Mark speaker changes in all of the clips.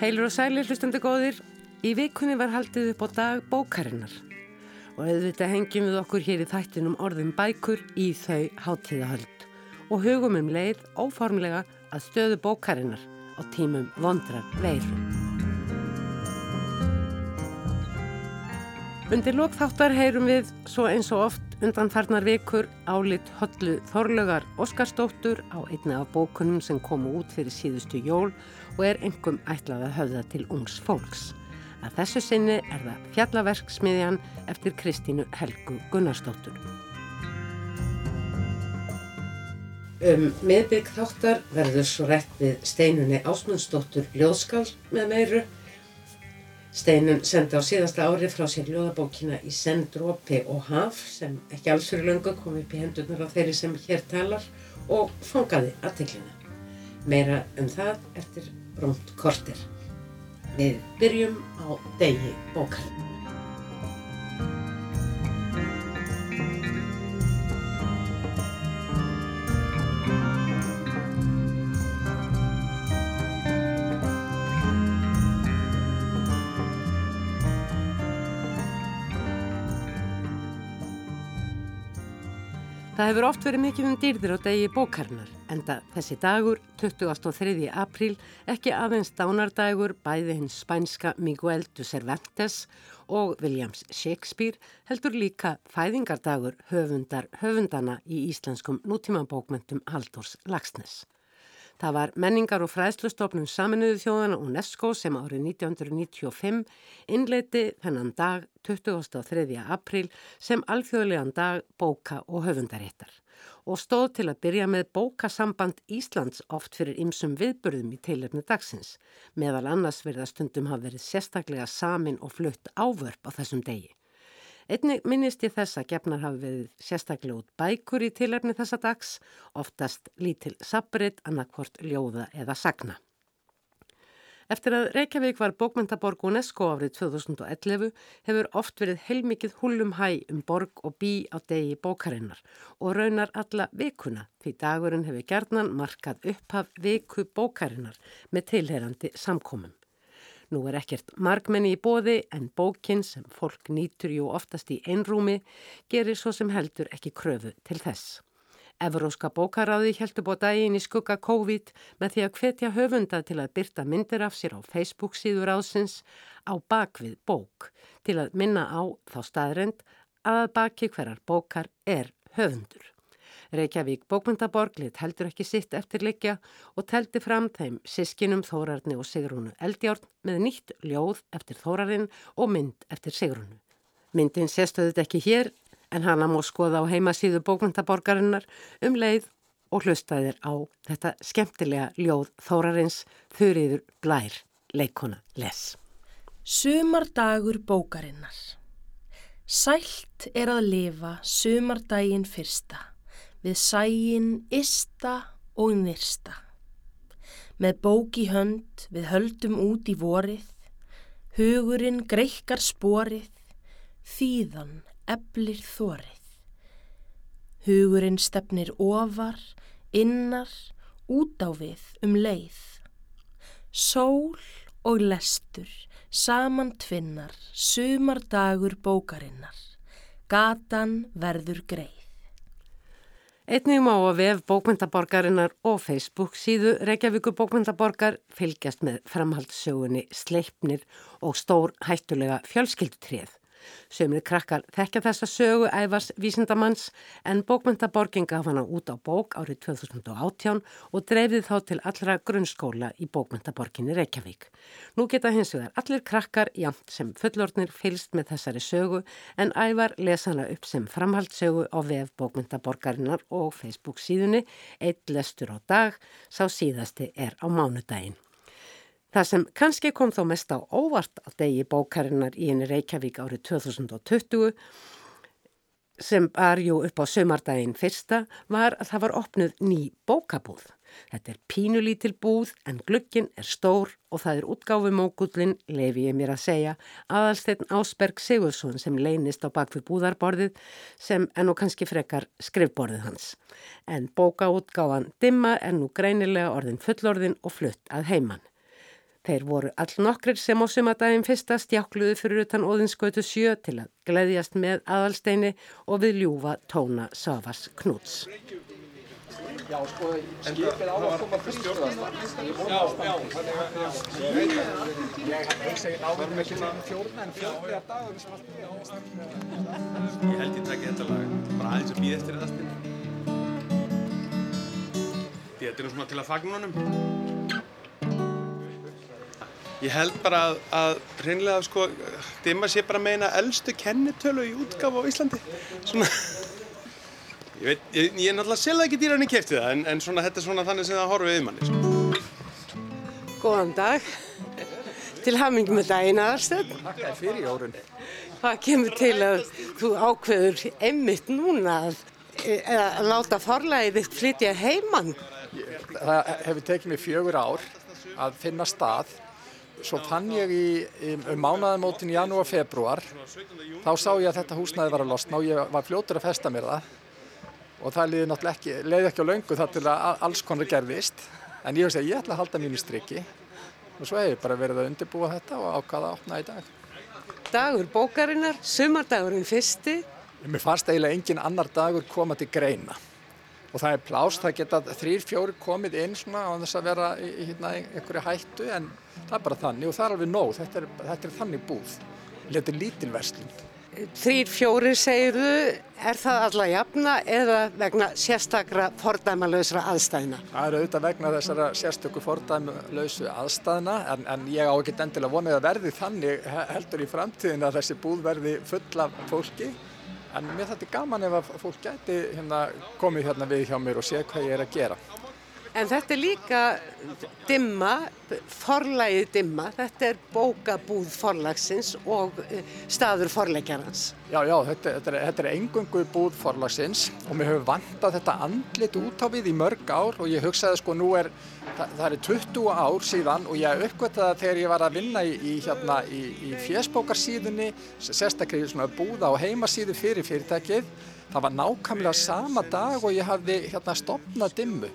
Speaker 1: Heilur og sælir hlustandi góðir, í vikunni var haldið upp á dag bókarinnar. Og auðvitað hengjum við okkur hér í þættinum orðum bækur í þau hátíðahöld. Og hugum um leið óformlega að stöðu bókarinnar á tímum vondrar veiru. Undir lokþáttar heyrum við svo eins og oft undan farnar vikur álit höllu Þorlögar Óskarsdóttur á einni af bókunum sem komu út fyrir síðustu jól og er engum ætlað að höfða til ungs fólks. Að þessu sinni er það fjallaverksmiðjan eftir Kristínu Helgu Gunnarsdóttur. Um miðbygg þáttar verður svo rætt við steinunni Ásmundsdóttur Ljóðskál með meiru. Steinun sendi á síðasta ári frá sér ljóðabókina í senn drópi og haf sem ekki alls fyrir löngu kom upp í hendurnar á þeirri sem hér talar og fangaði aðteklina. Meira um það eftir rómt kortir. Við byrjum á degi bókarinn. Það hefur oft verið mikið um dýrðir á degi bókarnar, enda þessi dagur, 23. apríl, ekki aðeins dánardagur bæði hins spænska Miguel de Cervantes og Williams Shakespeare heldur líka fæðingardagur höfundar höfundana í íslenskum nútímabókmentum Haldurs Lagsnes. Það var menningar og fræðslustofnum saminuðu þjóðana UNESCO sem árið 1995 innleiti þennan dag 23. april sem alþjóðlegan dag bóka og höfundaréttar og stóð til að byrja með bókasamband Íslands oft fyrir ymsum viðburðum í teilefni dagsins meðal annars verða stundum hafa verið sérstaklega samin og flutt ávörp á þessum degi. Einnig minnist ég þess að gefnar hafi verið sérstaklega út bækur í tilefni þessa dags, oftast lítil sabrit, annarkvort ljóða eða sagna. Eftir að Reykjavík var bókmyndaborg UNESCO árið 2011 hefur oft verið heilmikið hullum hæ um borg og bí á degi bókarinnar og raunar alla vikuna því dagurinn hefur gerðnan markað upphaf viku bókarinnar með tilherandi samkomum. Nú er ekkert margmenni í bóði en bókinn sem fólk nýtur jú oftast í einrúmi gerir svo sem heldur ekki kröfu til þess. Evróska bókaráði heldur búið dægin í skugga COVID með því að hvetja höfunda til að byrta myndir af sér á Facebook síður ásins á bakvið bók til að minna á þá staðrend að baki hverjar bókar er höfundur. Reykjavík bókmyndaborg lit heldur ekki sitt eftirlikja og teldi fram þeim sískinum Þórarni og Sigrúnu Eldjárn með nýtt ljóð eftir Þórarinn og mynd eftir Sigrúnu. Myndin séstöðut ekki hér en hana mór skoða á heimasíðu bókmyndaborgarinnar um leið og hlustaðir á þetta skemmtilega ljóð Þórarins Þurriður Blær, leikona Les.
Speaker 2: Sumardagur bókarinnar Sælt er að lifa sumardaginn fyrsta við sægin ysta og nyrsta. Með bók í hönd við höldum út í vorið, hugurinn greikkar sporið, þýðan eblir þorið. Hugurinn stefnir ofar, innar, út á við um leið. Sól og lestur, saman tvinnar, sumardagur bókarinnar, gatan verður greið.
Speaker 1: Einnig má að vef bókmyndaborgarinnar og Facebook síðu Reykjavíku bókmyndaborgar fylgjast með framhaldssögunni Sleipnir og stór hættulega fjölskyldutrið. Sömur krakkar þekkja þessa sögu æfars vísindamanns en bókmyndaborgin gaf hana út á bók árið 2018 og dreifði þá til allra grunnskóla í bókmyndaborginni Reykjavík. Nú geta hins vegar allir krakkar jamt sem fullornir fylst með þessari sögu en æfar lesa hana upp sem framhaldssögu á vef bókmyndaborgarinnar og Facebook síðunni Eitt lestur á dag, sá síðasti er á mánudaginn. Það sem kannski kom þó mest á óvart á degi bókarinnar í henni Reykjavík árið 2020 sem var jú upp á sömardaginn fyrsta var að það var opnuð ný bókabúð. Þetta er pínulítil búð en glukkin er stór og það er útgáfumókullin, lefi ég mér að segja, aðalstegn Ásberg Sigursson sem leynist á bakfið búðarborðið sem er nú kannski frekar skrifborðið hans. En bókaútgáfan Dimma er nú greinilega orðin fullorðin og flutt að heimann. Þeir voru all nokkrir sem á sumadaginn fyrsta stjákluðu fyrir utan Óðinskautu sjö til að gleðjast með aðalsteini og við ljúfa tóna Savas Knúts. Já, sko, skipið á að koma fyrst stjórnast. Já, já, þannig
Speaker 3: að ég ég náður með fjórna en fjórna dagur sem alltaf. Ég held ég takki þetta lag bara aðeins að býða eftir aðstinn. Þetta er svona til að fagna honum. Ég held bara að, að reynilega sko, dimma sé bara meina eldstu kennitölu í útgaf á Íslandi. Svona, ég veit, ég, ég er náttúrulega selða ekki dýran í kæfti það, en, en svona, þetta er svona þannig sem það horfið við manni. Sko.
Speaker 1: Góðan dag. Til hamingi með daginn aðarstöð.
Speaker 3: Takk fyrir jórun.
Speaker 1: Hvað kemur til að þú ákveður einmitt núna að, að láta forlæðið þitt flytja heimann?
Speaker 3: Það hefur tekið mér fjögur ár að finna stað Svo fann ég í, um mánaðamótin í janúar februar, þá sá ég að þetta húsnaði var að losna og ég var fljótur að festa mér það. Og það leiði náttúrulega ekki, leiði ekki á laungu þar til að alls konar gerðist. En ég veist að ég ætla að halda mínu strikki og svo hef ég bara verið að undirbúa þetta og ákvaða að opna í dag.
Speaker 1: Dagur bókarinnar, sumardagurinn fyrsti.
Speaker 3: Mér fannst eiginlega engin annar dagur koma til greina og það er plást, það geta þrýr, fjóri komið inn svona á þess að vera í, hérna, einhverju hættu en það er bara þannig og það er alveg nóg, þetta er, þetta er þannig búð, þetta er lítilverslun.
Speaker 1: Þrýr, fjóri segirðu, er það alla jafna eða vegna sérstakra fordæmalauðsra aðstæðina?
Speaker 3: Það eru auðvitað vegna þessara sérstöku fordæmalauðsu aðstæðina en, en ég á ekki endilega vonið að verði þannig heldur í framtíðin að þessi búð verði full af fólki En mér þetta er gaman ef að fólk gæti hérna, komið hérna við hjá mér og sé hvað ég er að gera.
Speaker 1: En þetta er líka dimma, forlægið dimma, þetta er bókabúð forlagsins og eh, staður forleikjarans.
Speaker 3: Já, já, þetta, þetta, er, þetta er engungu búð forlagsins og mér hefur vantað þetta andlit út á við í mörg ár og ég hugsaði sko nú er, það, það er 20 ár síðan og ég uppgöttaði þegar ég var að vinna í, í, hérna, í, í fjesbókarsíðunni, sérstaklega svona búða á heimasíðu fyrir fyrirtækið, það var nákvæmlega sama dag og ég hafði hérna stopnað dimmu.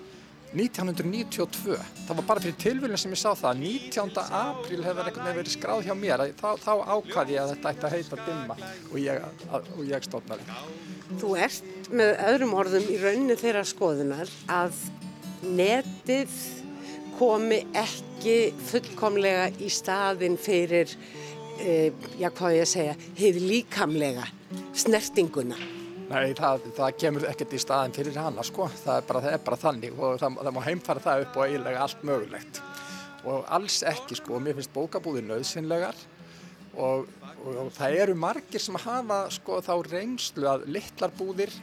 Speaker 3: 1992, það var bara fyrir tilvílinn sem ég sá það, 19. apríl hefur einhvern veginn verið skráð hjá mér, þá, þá ákvaði ég að þetta ætti að heita dimma og ég, ég stofnaði.
Speaker 1: Þú ert með öðrum orðum í rauninni þeirra skoðunar að netið komi ekki fullkomlega í staðin fyrir, eh, já hvað ég segja, hefur líkamlega snertinguna.
Speaker 3: Nei, það, það kemur ekkert í staðin fyrir hana sko, það er bara, það er bara þannig og það, það má heimfara það upp og eiginlega allt mögulegt. Og alls ekki sko, mér finnst bókabúðir nöðsynlegar og, og, og það eru margir sem hafa sko þá reynslu að litlar búðir,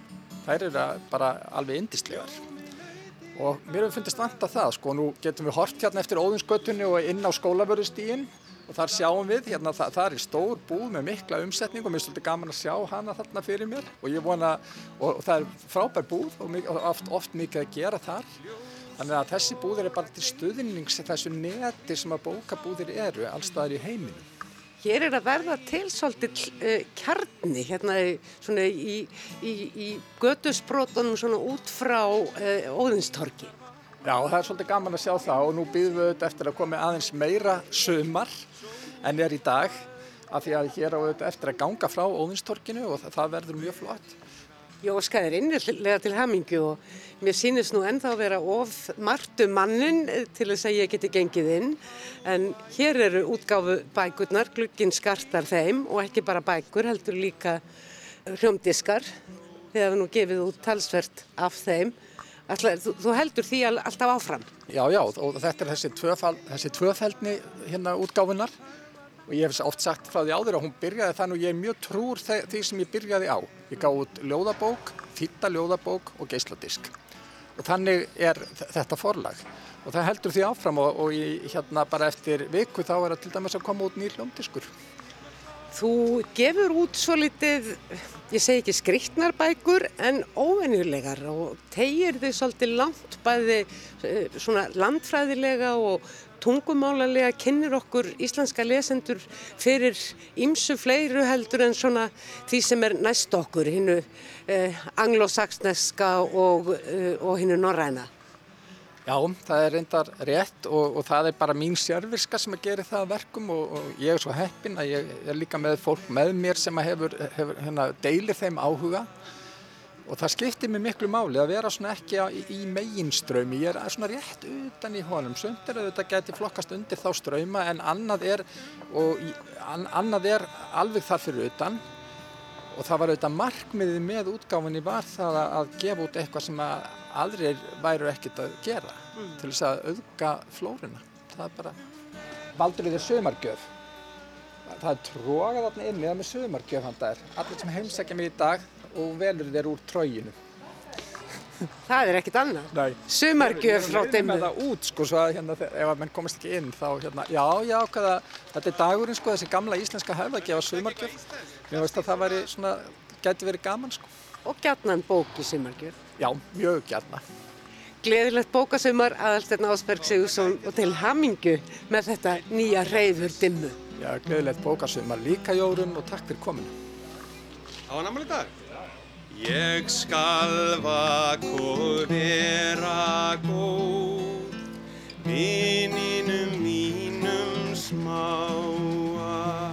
Speaker 3: þær eru bara alveg indislegar og mér hefur fundist vant að það sko, nú getum við hort hérna eftir óðinsgötunni og inn á skólavörðustíginn og þar sjáum við, hérna það, það er stór búð með mikla umsetning og mér er svolítið gaman að sjá hana þarna fyrir mér og ég vona, og, og það er frábær búð og, og oft, oft mikið að gera þar þannig að þessi búðir er bara til stuðnings þessu neti sem að bókabúðir eru allstaðar í heiminu.
Speaker 1: Hér er að verða til svolítið uh, kjarni hérna svona í, í, í gödusbrótunum svona út frá uh, Óðinstorki.
Speaker 3: Já, það er svolítið gaman að sjá það og nú býðum við auðvitað eftir að koma aðeins meira sömar en er í dag af því að hér á auðvitað eftir að ganga frá óðinstorkinu og það, það verður mjög flott.
Speaker 1: Jó, skæðir innlega til hamingu og mér sýnist nú ennþá að vera of margtu mannin til þess að ég geti gengið inn en hér eru útgáfu bækurnar, glugginn skartar þeim og ekki bara bækur, heldur líka hljómdiskar þegar við nú gefið út talsvert af þeim. Ætla, þú, þú heldur því alltaf áfram?
Speaker 3: Já, já, og þetta er þessi, tvöfald, þessi tvöfældni hérna útgáfunar og ég hef oft sagt frá því áður að hún byrjaði þannig og ég er mjög trúr því sem ég byrjaði á. Ég gá út ljóðabók, þýtta ljóðabók og geisladisk og þannig er þetta forlag og það heldur því áfram og, og ég, hérna bara eftir viku þá er það til dæmis að koma út nýr ljómdiskur.
Speaker 1: Þú gefur út svo litið, ég segi ekki skriktnar bækur en óvenjulegar og tegir þau svolítið langt bæði eh, svona landfræðilega og tungumálanlega kynir okkur íslenska lesendur fyrir ymsu fleiru heldur en svona því sem er næst okkur, hinnu eh, anglosaksneska og, eh, og hinnu norræna.
Speaker 3: Já, það er reyndar rétt og, og það er bara mín sérvirska sem að gera það verkum og, og ég er svo heppin að ég er líka með fólk með mér sem að hefur, hefur hérna, deilir þeim áhuga. Og það skiptir mér miklu máli að vera svona ekki í, í meginströmi, ég er svona rétt utan í honum, söndir að þetta geti flokkast undir þá ströma en annað er, og, an, annað er alveg þar fyrir utan og það var auðvitað markmiðið með útgáfinni var það að gefa út eitthvað sem að aðrir væru ekkert að gera mm. til þess að auðga flórunna. Það er bara, valdur við þér sömargjöf. Það er trókað þarna inn með sömargjöf hann það er. Allir sem heimsækja mig í dag og velur þér úr tróginu.
Speaker 1: Það er ekkert annað.
Speaker 3: Nei.
Speaker 1: Sumargjöf frá
Speaker 3: með það út sko svo að hérna, ef að menn komast ekki inn þá hérna, já, já, hvaða, þetta er dagurinn sko, þessi gamla íslenska gefa sumargjöf. Mér veist að það væri svona, geti verið gaman sko.
Speaker 1: Og gætnan bóki sumargjöf.
Speaker 3: Já, mjög gætna.
Speaker 1: Gleðilegt bókasumar aðalstegn Ásberg Sigursson og til hamingu með þetta nýja reyður dimmu.
Speaker 3: Já, gleðilegt bókasumar líka Jórun og takk fyrir kominu.
Speaker 4: Á hann amal í dag? Ég skal vakk vera góð, vininum mínum smáa,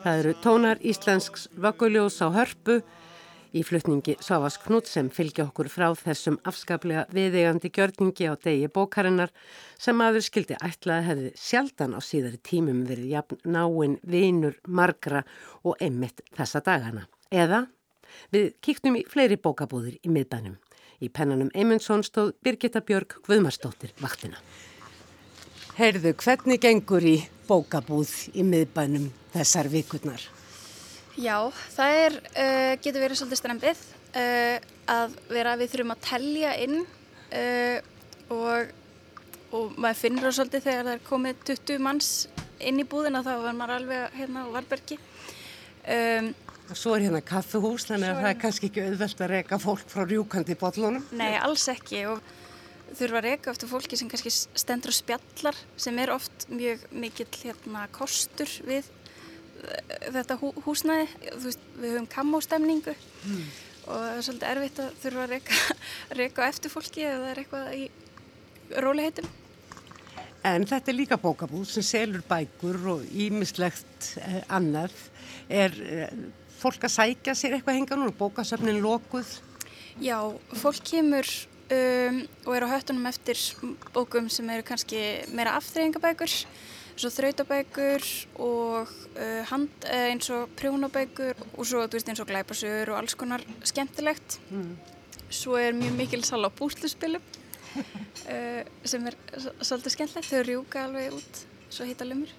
Speaker 1: Það eru tónar íslensks vögguljós á hörpu í flutningi Svavas Knút sem fylgja okkur frá þessum afskaplega viðegandi gjörningi á degi bókarinnar sem aður skildi ætlaði hefði sjaldan á síðari tímum verið jafn náinn vinur, margra og einmitt þessa dagana. Eða við kíktum í fleiri bókabúðir í miðbænum. Í pennanum Eymundsson stóð Birgitta Björg Guðmarsdóttir vaktina. Heyrðu, hvernig gengur í bókabúð í miðbænum þessar vikurnar?
Speaker 5: Já, það er, uh, getur verið svolítið strempið uh, að vera við þurfum að telja inn uh, og, og maður finnur svolítið þegar það er komið 20 manns inn í búðina þá var maður alveg hérna á Varbergi. Um,
Speaker 1: Svo er hérna kaffuhús þannig að það er kannski ekki auðvelt að reyka fólk frá rjúkandi botlunum.
Speaker 5: Nei, alls ekki og þurfa að reyka eftir fólki sem kannski stendur og spjallar sem er oft mjög mikill hérna, kostur við þetta hú, húsnæði, veist, við höfum kammóstemningu mm. og það er svolítið erfitt að þurfa að reyka, reyka eftir fólki eða það er eitthvað í róliheitum.
Speaker 1: En þetta er líka bókabúð sem selur bækur og ímislegt eh, annað. Er eh, fólk að sækja sér eitthvað hengan og bókasöfnin lokuð?
Speaker 5: Já, fólk kemur um, og er á höttunum eftir bókum sem eru kannski meira aftreyingabækur svo þrautabækur og uh, hand, uh, eins og prjónabækur og svo veist, eins og glæpasögur og alls konar skemmtilegt. Mm. Svo er mjög mikil sal á búsluspilum uh, sem er svolítið skemmtilegt. Þau rjúka alveg út svo heita lumur.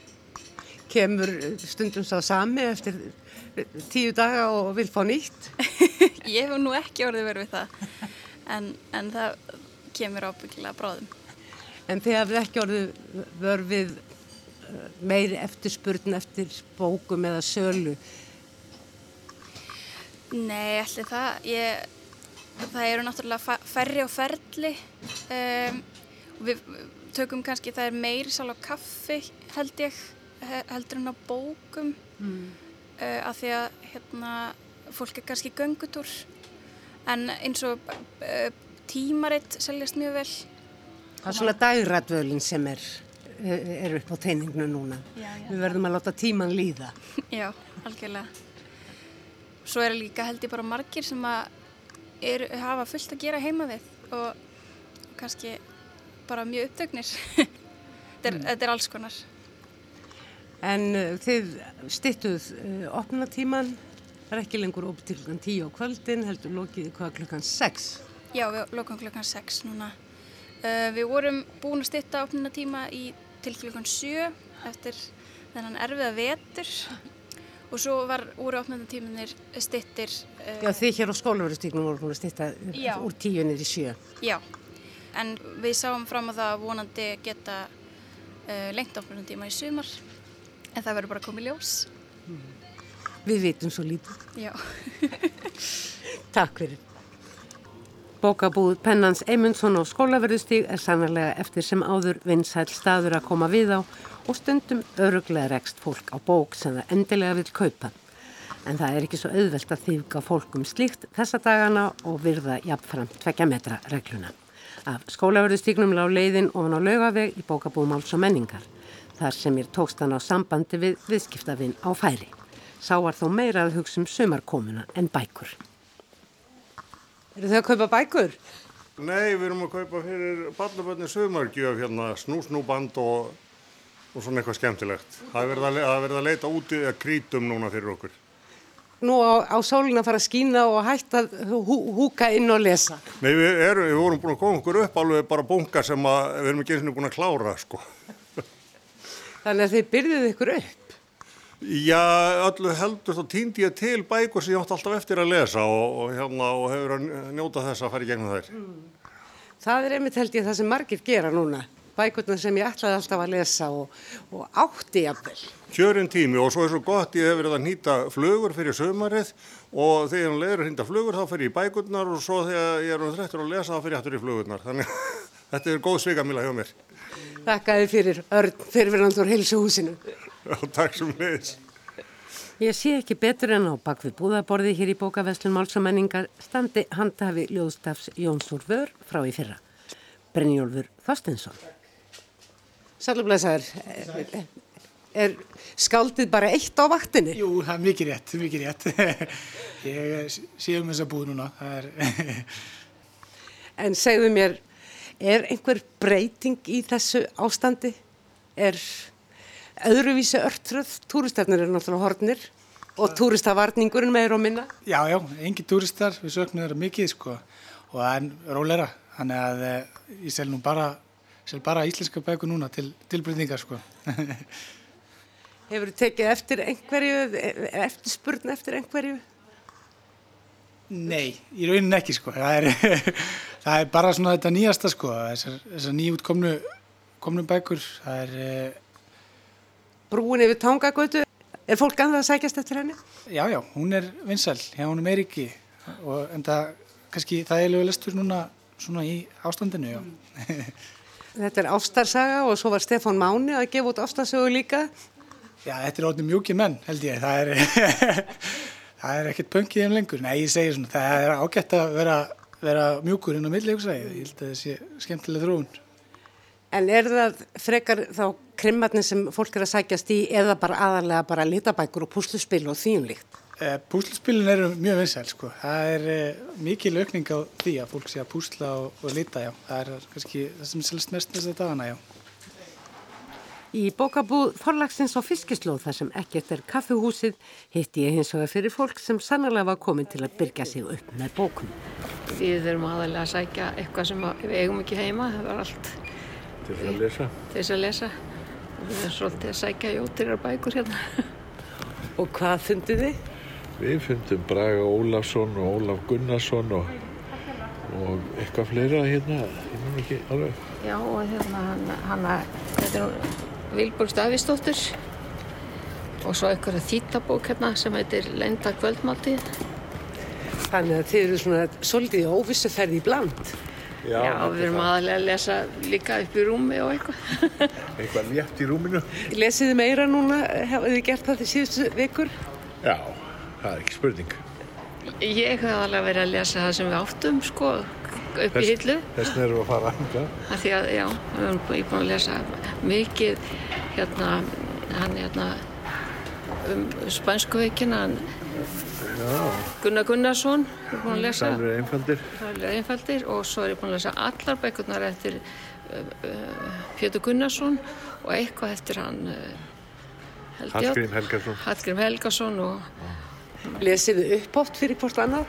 Speaker 1: Kemur stundum sá sami eftir tíu daga og vil fá nýtt?
Speaker 5: Ég hef nú ekki orðið verið við það en, en það kemur ábyggilega bráðum.
Speaker 1: En þið hafið ekki orðið verið meiri eftirspurn eftir bókum eða sölu?
Speaker 5: Nei, allir það. Ég, það eru náttúrulega færri og ferli. Um, við tökum kannski, það er meiri sál á kaffi held ég, heldur en á bókum. Mm. Uh, af því að hérna, fólk er kannski göngutúr. En eins og uh, tímaritt seljast mjög vel.
Speaker 1: Það er svona dagrætvölinn sem er er upp á teiningnu núna. Já, já. Við verðum að láta tíman líða.
Speaker 5: Já, algjörlega. Svo er líka held ég bara margir sem að er, hafa fullt að gera heima við og kannski bara mjög upptöknir. þetta, mm. þetta er alls konar.
Speaker 1: En uh, þið stittuð uh, opnatíman, það er ekki lengur upp til klukkan 10 á kvöldin, heldur lokiði hvað klukkan 6?
Speaker 5: Já, við lokum klukkan 6 núna. Uh, við vorum búin að stitta opnatíma í til klukkan 7 eftir þennan erfiða vetur og svo var úr áttmöndatíminir stittir
Speaker 1: uh, Já þið hér á skólaverðustíknum voru búin að stitta já. úr tíunir í 7
Speaker 5: Já en við sáum fram á það að vonandi geta uh, lengt opnum tíma í sumar en það verður bara komið ljós.
Speaker 1: Við vitum svo lítið.
Speaker 5: Já.
Speaker 1: Takk fyrir. Bókabúð Pennans Eymundsson á skólaverðustíg er sannarlega eftir sem áður vinsæl staður að koma við á og stundum öruglega rekst fólk á bók sem það endilega vil kaupa. En það er ekki svo auðvelt að þývka fólkum slíkt þessa dagana og virða jafnframt tvekja metra regluna. Af skólaverðustígnum lág leiðin ofan á laugaveg í bókabúð Máls og menningar. Þar sem ég tókst hann á sambandi við viðskiptavinn á færi. Sá var þó meira að hugsa um sumarkomuna en bækur. Eru þau að kaupa bækur?
Speaker 6: Nei, við erum að kaupa fyrir ballabönni sögmargjöf hérna, snúsnúband og, og svona eitthvað skemmtilegt. Það er verið að, er að leita úti að krítum núna fyrir okkur.
Speaker 1: Nú á, á sólinn að fara að skína og hætta að hú, húka inn og lesa.
Speaker 6: Nei, við, erum, við vorum búin að koma okkur upp alveg bara bunga sem að, við erum ekki eins og búin að klára, sko.
Speaker 1: Þannig að þið byrðið ykkur upp.
Speaker 6: Já, öllu heldur þá týndi ég til bækur sem ég átti alltaf eftir að lesa og, og, hérna, og hefur að njóta þess að fara í gegnum þær.
Speaker 1: Það er einmitt held ég það sem margir gera núna. Bækurna sem ég ætlaði alltaf að lesa og, og átti jafnvel.
Speaker 6: Kjörin tími og svo er svo gott ég hef verið að nýta flugur fyrir sömarið og þegar ég leiður að nýta flugur þá fer ég bækurnar og svo þegar ég er um þrettur að lesa þá fer ég aftur í flugurnar. Þannig þetta er góð svikamila hjá mér.
Speaker 1: Þakkaði fyrir örn heilsuhúsinu.
Speaker 6: Já, takk sem leiðis.
Speaker 1: Ég sé ekki betur en á bakvið búðaborði hér í bókaveslun Máls og menningar standi handhafi Ljóðstafs Jónsúr Vör frá í fyrra. Brynjólfur Þorstinsson. Sælublesaður, er, er skáldið bara eitt á vaktinni?
Speaker 7: Jú, það er mikið rétt, mikið rétt. Ég sé um þess að búið núna. Það er,
Speaker 1: En segðu mér, er einhver breyting í þessu ástandi? Er öðruvísi örtröð? Túristefnir eru náttúrulega hornir og túristavarningurinn meir og minna.
Speaker 7: já, já, engi túristar, við söknum þeirra mikið, sko, og það er rólera. Þannig að eh, ég sel nú bara, sel bara íslenska bækur núna til tilbreytingar, sko.
Speaker 1: Hefur þið tekið eftir einhverju, eftir spurn eftir einhverju?
Speaker 7: Nei, í rauninni ekki, sko. Það er, það er bara svona þetta nýjasta, sko, þessar, þessar nýjútkomnu komnu bækur. Það er, eh,
Speaker 1: Brúin yfir tangagötu, er fólk annað að sækjast eftir henni?
Speaker 7: já, já, hún er vinsæl, hjá hún er meiriki, og en það, kannski, það er lögur lestur núna svona í ástandinu, já.
Speaker 1: Þetta er ástarsaga og svo var Stefán Máni að gefa út ástarsögu líka.
Speaker 7: Já, þetta er orðin mjúki menn, held ég. Það er, það er ekkert pönkið þeim lengur. Nei, ég segi svona, það er ágætt að vera, vera mjúkur inn á milli, ég. Held að það sé skemmtileg þróun.
Speaker 1: En er það frekar þá krimmarnir sem fólk er að sækjast í eða bara aðalega bara litabækur og púsluspil og þýjumlíkt?
Speaker 7: Eh, Púsluspilin eru mjög vinsæl, sko. Það er eh, mikil aukning á því að fólk sé að púsla og, og lita, já. Það er kannski það sem selst mest þess að dagana, já.
Speaker 1: Í bókabúð forlagsins á Fiskislóð þar sem ekkert er kaffihúsið hitti ég hins vegar fyrir fólk sem sannlega var komin til að byrja sig upp með bókum.
Speaker 8: Við þurfum aðalega að sækja eitthvað sem að við eigum ekki heima, það var allt
Speaker 9: til þess að lesa.
Speaker 8: til þess að lesa. Og við erum svolítið að sækja jótirar bækur hérna.
Speaker 1: Og hvað fundið þið?
Speaker 9: Við fundum Braga Ólafsson og Ólaf Gunnarsson og, og eitthvað fleira hérna, ég mun ekki alveg.
Speaker 8: Já, og hérna hann, hann þetta er hún Vilborg Stavistóttur og svo einhverja þýttabók hérna sem heitir Leinda kvöldmáltíð.
Speaker 1: Þannig að þið eru svona svolítið í óvissu ferði í bland.
Speaker 8: Já, við erum aðalega að lesa líka upp í rúmi og eitthvað.
Speaker 9: Eitthvað létt í rúminu.
Speaker 1: Lesið þið meira núna, hafið þið gert það því síðustu vikur?
Speaker 9: Já, það er ekki spurning.
Speaker 8: Ég hef aðalega verið að lesa það sem við áttum, sko, upp í hillu.
Speaker 9: Þess vegna erum við að fara hanga.
Speaker 8: Af því að, já, við erum búin búin að lesa mikið, hérna, hann, hérna, um spænsku veikina, hann, Gunnar Gunnarsson, erum búin að lesa,
Speaker 9: Það eru einfaldir.
Speaker 8: er einfaldir, og svo er ég búin að lesa allar bækurnar eftir uh, uh, Pétur Gunnarsson og eitthvað eftir hann, uh, ég,
Speaker 9: Hallgrím Helgarsson.
Speaker 8: Hallgrím Helgason og,
Speaker 1: Lesið þið uppátt fyrir hvort annað?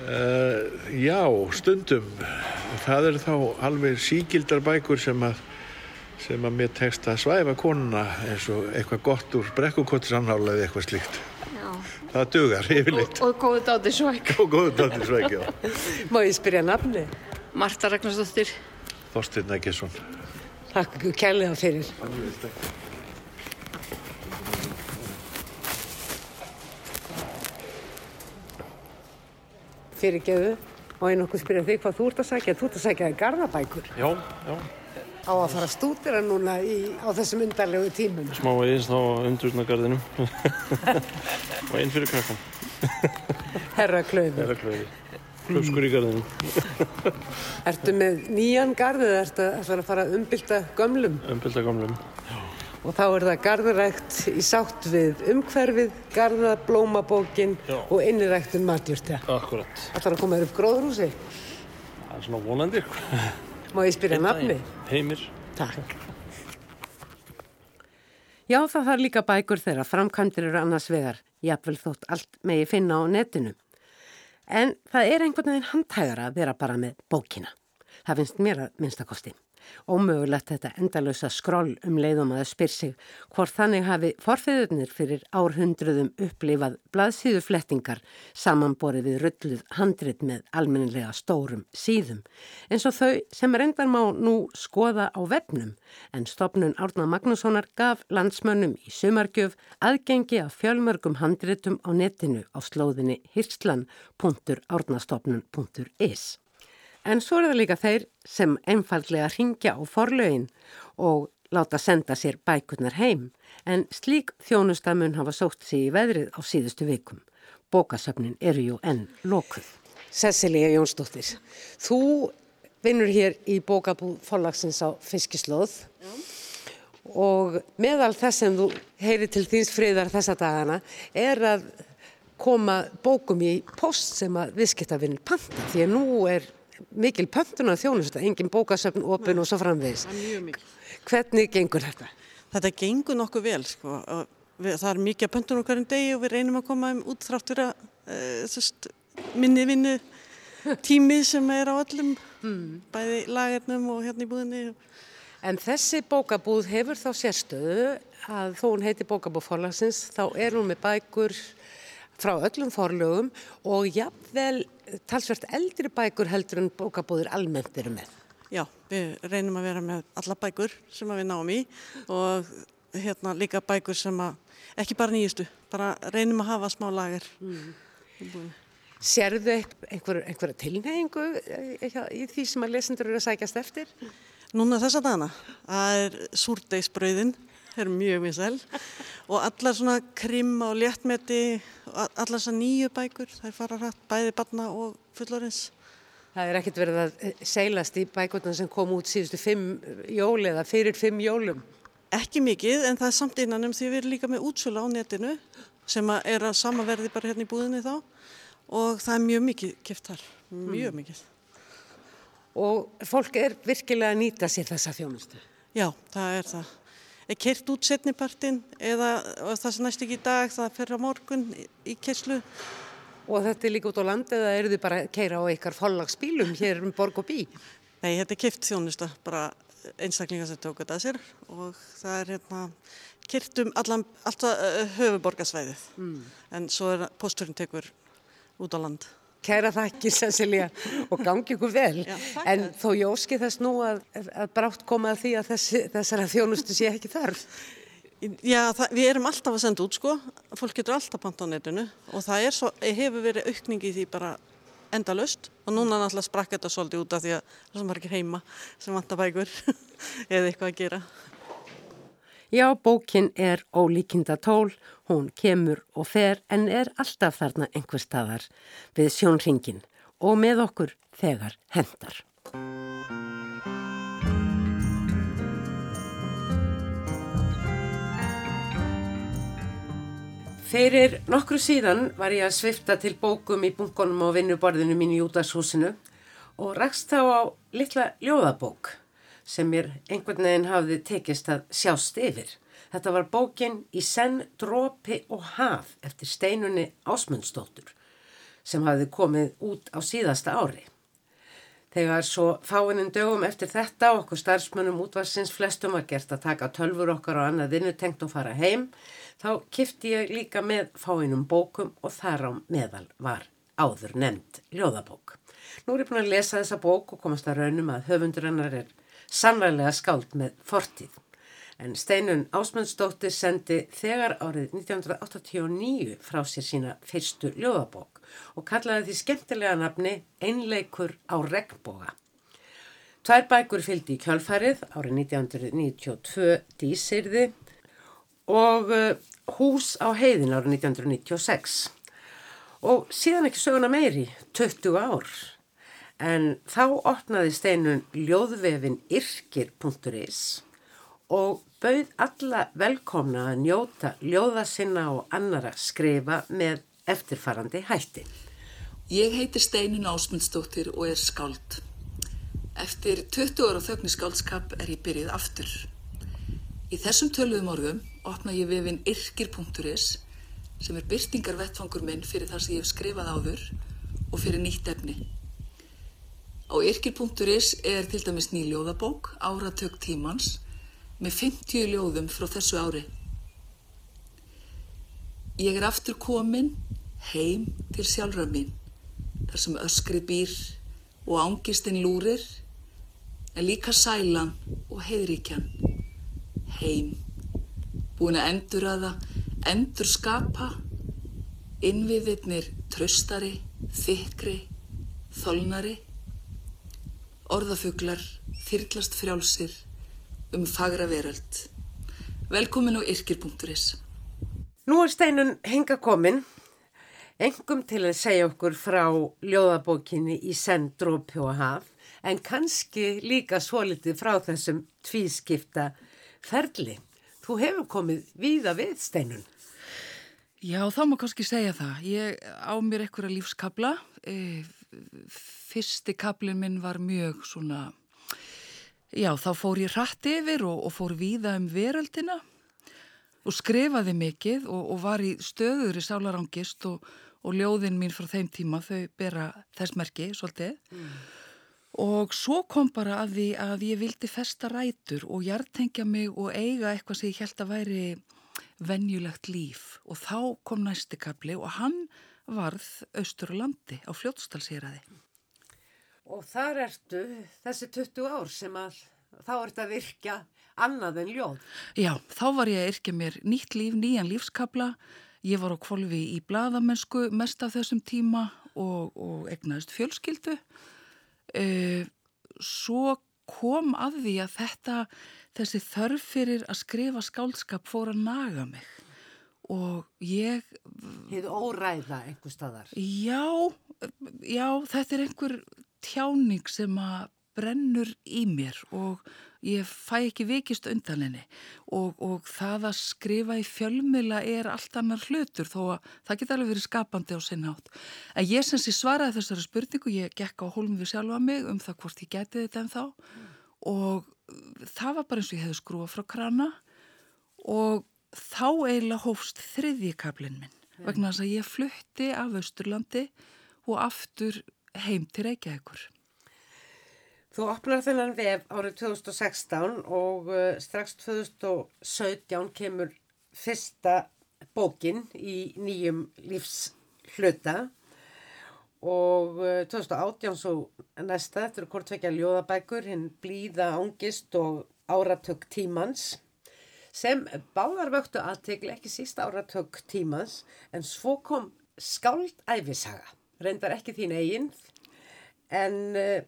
Speaker 9: Uh, já, stundum. Það eru þá alveg síkildar bækur sem að sem að mér tekst að svæfa konuna eins og eitthvað gott úr brekkukottisannála eða eitthvað slíkt.
Speaker 8: já,
Speaker 9: Það dugar yfirleitt.
Speaker 8: og, og góðu dátir svæk.
Speaker 9: Og góðu dættir sveikja.
Speaker 1: Má ég spyrja nafni?
Speaker 8: Marta Ragnarsdóttir,
Speaker 9: Þorstein Ægjesson.
Speaker 1: Takk kærlega fyrir. Fyrirgeðu og einn okkur spyrja þig hvað þú ert að sækja. Þú ert að sækja þig garðabækur.
Speaker 10: Já, já,
Speaker 1: Á að fara að stúdira núna í, á þessum undarlegu tímum.
Speaker 10: smá eins á umdurnagarðinu og einn fyrir krakkan.
Speaker 1: Herra Klauður.
Speaker 10: Það er að klöði. Klöpskur í garðinu.
Speaker 1: Ertu með nýjan garð eða ertu að fara að umbylta gömlum?
Speaker 10: Umbylda gamlum.
Speaker 1: Og þá er það garðurækt í sátt við umhverfið, garða, blómabókin
Speaker 10: Já.
Speaker 1: og inniræktun matjúrtja.
Speaker 10: Akkurat.
Speaker 1: Ætlar að koma þér upp gróðrúsi?
Speaker 10: Það er svona vonandi.
Speaker 1: Má ég spyrja nafni?
Speaker 10: Heimir.
Speaker 1: Takk. Já, það þarf líka bækur þeirra, framkvæmdir eru annars vegar, jafnvel þótt allt megi finna á netinu. En það er einhvern veginn handhægara að vera bara með bókina. Það finnst mér að minnstakosti. Ómögulegt þetta endalösa skroll um leiðum að spyr sig hvort þannig hafi forfiðurnir fyrir árhundruðum upplifað blaðsíðuflettingar samanborið við rulluð handrit með almennilega stórum síðum eins og þau sem reyndar má nú skoða á vefnum en stopnun Árna Magnússonar gaf landsmönnum í sumargjöf aðgengi af fjölmörgum handritum á netinu á slóðinni hirslan.árnastofnun.is. En svo er það líka þeir sem einfallega ringja á forlögin og láta senda sér bækurnar heim, en slík þjónustamun hafa sótt sig í veðrið á síðustu vikum. Bókasöfnin eru jú enn lokuð. Cecilia Jónsdóttir, þú vinnur hér í bókabúð forlagsins á Fiskislóð og meðal þess sem þú heyri til þýns friðar þessa dagana er að koma bókum í post sem að viðskiptavinnir panta því að nú er mikil pöntunar þjónusta, engin bókasöfn, opin og svo framvegis. Hvernig gengur þetta?
Speaker 11: Þetta gengur nokkuð vel sko. það er mikið að pöntun okkar um degi og við reynum að koma um út þrátt fyrir að sest, minni vinnu tími sem er á öllum bæði lagernum og hérna í búðinni.
Speaker 1: En þessi bókabúð hefur þá sérstöðu að þó hún heiti bókabúð forlagsins þá er hún með bækur frá öllum forlögum og jafnvel talsvert eldri bækur heldur en bókabúður almennt eru með.
Speaker 11: Já, við reynum að vera með alla bækur sem að við náum í og hérna líka bækur sem að, ekki bara nýjustu, bara reynum að hafa smá lager. Mm.
Speaker 1: Serðu einhver, einhverja tilneyingu í því sem að lesendur eru að sækjast eftir?
Speaker 11: Núna þessa dana, það er súrdeisbröðin, það er mjög vinsæl og allar svona krim og léttmeti, allar þessar nýju bækur, það er fara rætt bæði barna og fullorins.
Speaker 1: Það er ekkert verið að seilast í bækurna sem kom út síðustu fimm jól eða fyrir fimm jólum?
Speaker 11: Ekki mikið en það er samt innan um því við erum líka með útsölu á netinu sem er að samaverði bara hérna í búðinni þá og það er mjög mikið kipt þar, mjög
Speaker 1: Mm.
Speaker 11: mikið.
Speaker 1: Og fólk er virkilega að nýta sér þessa þjónustu?
Speaker 11: Já, það er það. Er kert út setnipartin eða það sem næst ekki í dag, það fer á morgun í, kerslu.
Speaker 1: Og þetta er líka út á landi eða eru þið bara að keira á ykkar forlagsbílum hér um borg og bí?
Speaker 11: Nei, þetta er kipt þjónusta, bara einstaklingar sem tók þetta að sér og það er hérna kert um allan, alltaf uh, höfuborgarsvæðið
Speaker 1: Mm.
Speaker 11: en svo er posturinn tekur út á land.
Speaker 1: Kæra þakki Cecilia og gangi ykkur vel.
Speaker 11: Já,
Speaker 1: en þó ég óski þess nú að, að brátt koma að því að þessi, þessara þjónustu sé ekki þarf.
Speaker 11: Já, það, við erum alltaf að senda út sko, fólk getur alltaf panta á netinu og það er svo, hefur verið aukning í því bara endalust og núna náttúrulega sprakk þetta svolítið út af því að það sem var ekki heima sem vantar bækur eða eitthvað að gera.
Speaker 1: Já, bókin er ólíkinda tól, hún kemur og fer en er alltaf þarna einhver staðar við sjónringin og með okkur þegar hendar. Fyrir nokkru síðan var ég að svifta til bókum í bunkonum á vinnuborðinu mín í Júdashúsinu og rakst þá á litla ljóðabók sem mér einhvern veginn hafði tekist að sjást yfir. Þetta var bókin Í senn, drópi og haf eftir steinunni Ásmundsdóttur sem hafði komið út á síðasta ári. Þegar svo fáinnum dögum eftir þetta okkur starfsmönnum útvarsins flestum var gert að taka tölfur okkar og annað vinnutengt og fara heim, þá kifti ég líka með fáinnum bókum og þar á meðal var áður nefnd ljóðabók. Nú er ég búin að lesa þessa bók og komast að raunum að höfundur hennar er sannlega skáld með fortíð. En Steinun Ásmundsdóttir sendi þegar árið 1989 frá sér sína fyrstu ljóðabók og kallaði því skemmtilega nafni Einleikur á regnboga. Tvær bækur fylgdi í kjálfærið árið 1992 Dísirði og uh, Hús á heiðin árið 1996 og síðan ekki söguna meiri, 20 ár. En þá opnaði steinun ljóðvefin yrkir.is og bauð alla velkomna að njóta ljóða sinna og annara skrifa með eftirfarandi hætti.
Speaker 12: Ég heiti Steinun Ásmundsdóttir og er skáld. Eftir 20 ára þögni skáldskap er ég byrjuð aftur. Í þessum töluðum orðum opna ég vefin yrkir.is sem er byrtingar vettfangur minn fyrir það sem ég hef skrifað áður og fyrir nýtt efni. Á yrkir.is er til dæmis ný ljóðabók, Áratök tímans, með 50 ljóðum frá þessu ári. Ég er aftur komin heim til sjálfra mín, þar sem öskri býr og ángistinn lúrir, en líka sælan og heiðríkjan. Heim, búin að endur aða, endur skapa, innviðirnir tröstari, þykri, þolnari, orðafuglar, þyrlast frjálsir, um fagra veröld. Velkomin á yrkir.is.
Speaker 1: Nú er steinun henga komin, engum til að segja okkur frá ljóðabókinni í senn drópi og haf, en kannski líka svolítið frá þessum tvískipta ferli. Þú hefur komið víða við steinun.
Speaker 13: Já, þá má kannski segja það. Ég á mér einhverja lífskabla. E, fyrsti kablin minn var mjög svona Já, þá fór ég hratt yfir og, og fór víða um veröldina og skrifaði mikið og, og var í stöður í sálarangist og, og ljóðin mín frá þeim tíma þau bera þess merki svolítið mm. og svo kom bara að því að ég vildi festa rætur og hjartengja mig og eiga eitthvað sem ég held að væri venjulegt líf og þá kom næsti kapli og hann varð Östurlandi á fljótstalsýraði.
Speaker 1: Og þar ertu þessi 20 ár sem að þá ert að virka annað en ljóð.
Speaker 13: Já, þá var ég að yrkja mér nýtt líf, nýjan lífskabla. Ég var á kvolvi í bladamennsku mest af þessum tíma og, og egnaðist fjölskyldu. E, svo kom að því að þetta, þessi þörf fyrir að skrifa skálskap fór að naga mig. Og ég...
Speaker 1: Þið óræða einhver staðar?
Speaker 13: Já, já, þetta er einhver tjáning sem að brennur í mér og ég fæ ekki vikist undan henni og, og það að skrifa í fjölmila er allt annar hlutur þó að það geta alveg verið skapandi á sinnhátt. En ég sem sé svaraði þessari spurningu, ég gekk á hólum við sjálfa mig um það hvort ég geti þetta en þá mm. og það var bara eins og ég hefði skrúa frá krana og þá eiginlega hófst þriðjikablin minn mm. vegna þess að ég flutti af Östurlandi og aftur heim til Reykjavíkur.
Speaker 1: Þú opnar þennan vef árið 2016 og uh, strax 2017 kemur fyrsta bókin í nýjum lífsfluta og uh, 2018 svo næsta, þetta eru hvort vekja ljóðabækur, hinn blíða ángist og áratök tímans sem báðar vöktu aðtegli ekki sísta áratök tímans en svo kom skáld æfisaga reyndar ekki þín eigin en uh,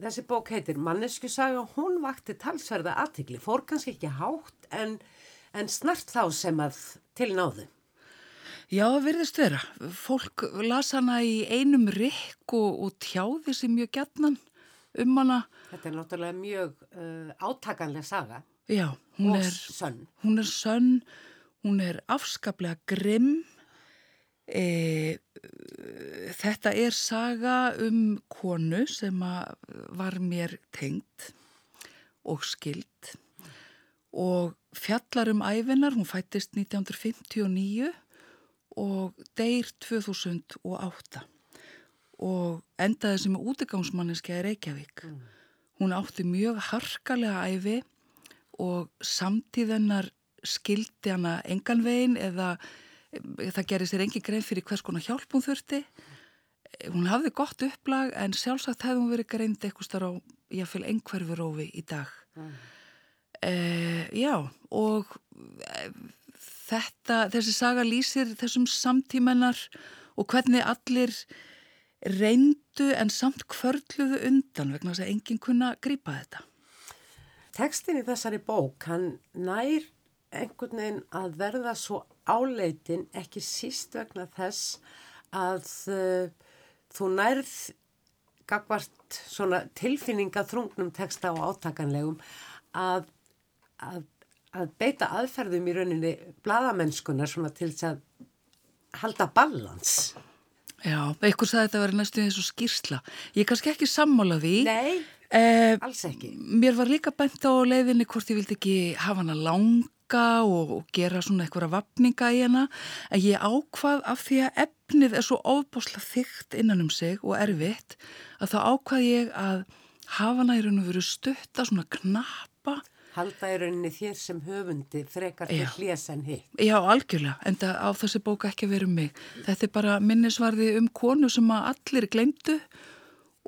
Speaker 1: þessi bók heitir Mannesku saga hún vakti talsverða aðtikli fór kannski ekki hátt en, en snart þá sem að til náðu
Speaker 13: Já, verðist vera. Fólk las hana í einum rikk og, og tjáði sér mjög gætnan um hana.
Speaker 1: Þetta er náttúrulega mjög uh, átakanlega saga.
Speaker 13: Já, hún
Speaker 1: og
Speaker 13: er
Speaker 1: sönn.
Speaker 13: Hún er sönn, hún er afskaplega grimm. E, þetta er saga um konu sem var mér tengt og skild og fjallar um æfinar, hún fættist 1959 og deyr 2008 og endaði sem útigangsmanniski að Reykjavík. Mm. Hún átti mjög harkalega æfi og samtíðennar skildi hana enganvegin eða það gerir sér engi grein fyrir hvers konar hjálp hún þurfti. Hún hafði gott upplag en sjálfsagt hefði hún verið greind eitthvað starf á jáfnveil einhverfurófi í dag. Mm. Uh, já, og uh, þetta, þessi saga lýsir þessum samtímanar og hvernig allir reyndu en samt kvörluðu undan vegna þess að enginn kunna grípa þetta.
Speaker 1: Tekstin í þessari bók, hann nær einhvern veginn að verða svo áleitin ekki síst vegna þess að uh, þú nærð gagvart svona tilfinninga þrungnum teksta og átakanlegum að, að, að beita aðferðum í rauninni bladamennskunar svona til þess að halda balans.
Speaker 13: Já, eitthvað sagði þetta að vera næstu eins og skýrsla. Ég er kannski ekki sammála því.
Speaker 1: Nei, eh, alls ekki.
Speaker 13: Mér var líka bent á leiðinni hvort ég vildi ekki hafa hana langa og, og gera svona eitthvað vapninga í hana. En ég ákvað af því að efnið er svo ofbásla þygt innan um sig og erfitt að þá ákvað ég að hafa hana í raun og veru stutta svona knappa
Speaker 1: halda í rauninni þér sem höfundi frekar til hljés en hitt.
Speaker 13: Já, algjörlega, en það á þessi bóka ekki verið um mig. Þetta er bara minnisvarði um konu sem að allir glemdu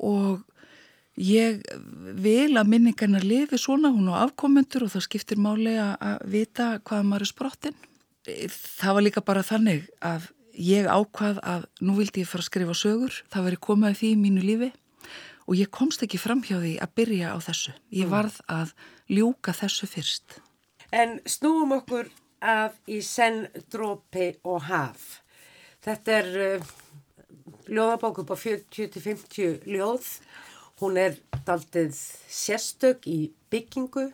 Speaker 13: og ég vil að minningarna lifi svona, hún á afkomendur og það skiptir máli að vita hvað maður er sprottin. Það var líka bara þannig að ég ákvað að nú vildi ég fara að skrifa sögur, það veri komað því í mínu lífi og ég komst ekki fram hjá því að byrja á þessu. Ég mm. varð að ljúka þessu fyrst.
Speaker 1: En snúum okkur af í senn, drópi og haf. Þetta er uh, ljóðabók upp á 40-50 ljóð. Hún er daldið sérstök í byggingu.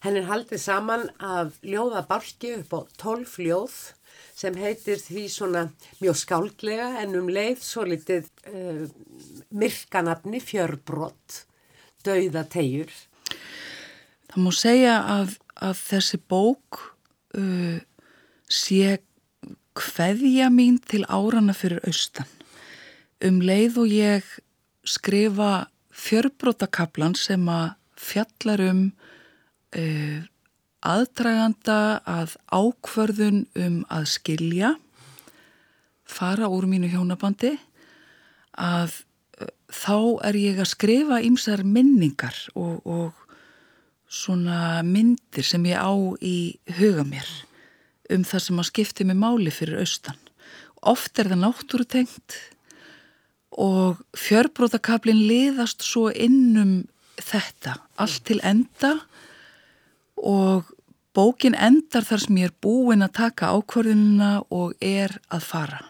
Speaker 1: Henn er haldið saman af ljóðabalki upp á 12 ljóð sem heitir því svona mjög skáldlega en um leið svo litið uh, myrkanafni fjörbrott, dauða tegjur.
Speaker 13: Það múi segja að, að þessi bók uh, sé hveðja mín til árana fyrir austan. Um leið og ég skrifa fjörbrótakablan sem að fjallar um uh, aðdraganda að ákvörðun um að skilja, fara úr mínu hjónabandi, að uh, þá er ég að skrifa ýmsar minningar og, og svona myndir sem ég á í huga mér um það sem að skipti mig máli fyrir austan. Oft er það náttúrutengt og fjörbrótakablin liðast svo innum þetta, allt til enda og bókin endar þar sem ég er búin að taka ákvörðunina og er að fara.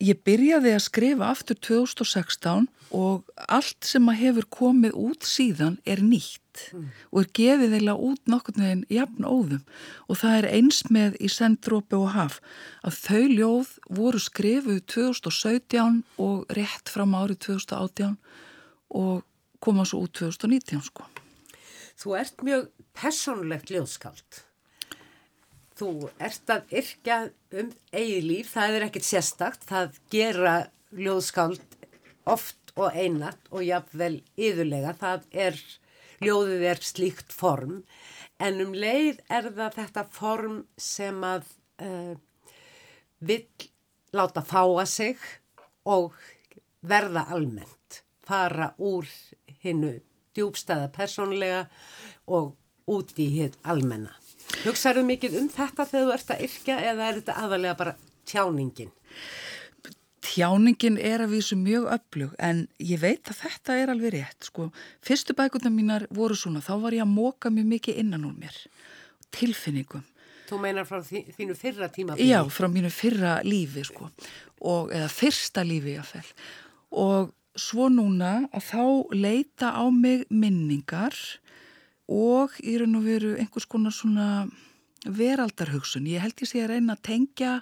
Speaker 13: Ég byrjaði að skrifa aftur 2016 og allt sem að hefur komið út síðan er nýtt mm. og er gefið eila út nokkurnu en jafn óðum og það er eins með í sendrópi og haf að þau ljóð voru skrifuð 2017 og rétt fram árið 2018 og koma svo út 2019 sko.
Speaker 1: Þú ert mjög personlegt ljóðskáld. Þú ert að yrkja um eigi líf, það er ekkert sérstakt, það gera ljóðskáld oft og einat og jáfnvel yðurlega, það er, ljóðið er slíkt form, en um leið er það þetta form sem að uh, vill láta fáa sig og verða almennt, fara úr hinnu djúbstæða personlega og út í hitt almenna. Hugsaðu mikið um þetta þegar þú ert að yrkja eða er þetta aðalega bara tjáningin?
Speaker 13: Tjáningin er að vísu mjög öflug en ég veit að þetta er alveg rétt. Sko. Fyrstu bækundar mínar voru svona, þá var ég að móka mjög mikið innan úr mér, tilfinningum.
Speaker 1: Þú meinar frá þínu fyrra tíma?
Speaker 13: Já, frá mínu fyrra lífi, sko, og, eða fyrsta lífi ég að fell. Og svo núna að þá leita á mig minningar og í raun og veru einhvers konar svona veraldarhugsun. Ég held ég sé að reyna að tengja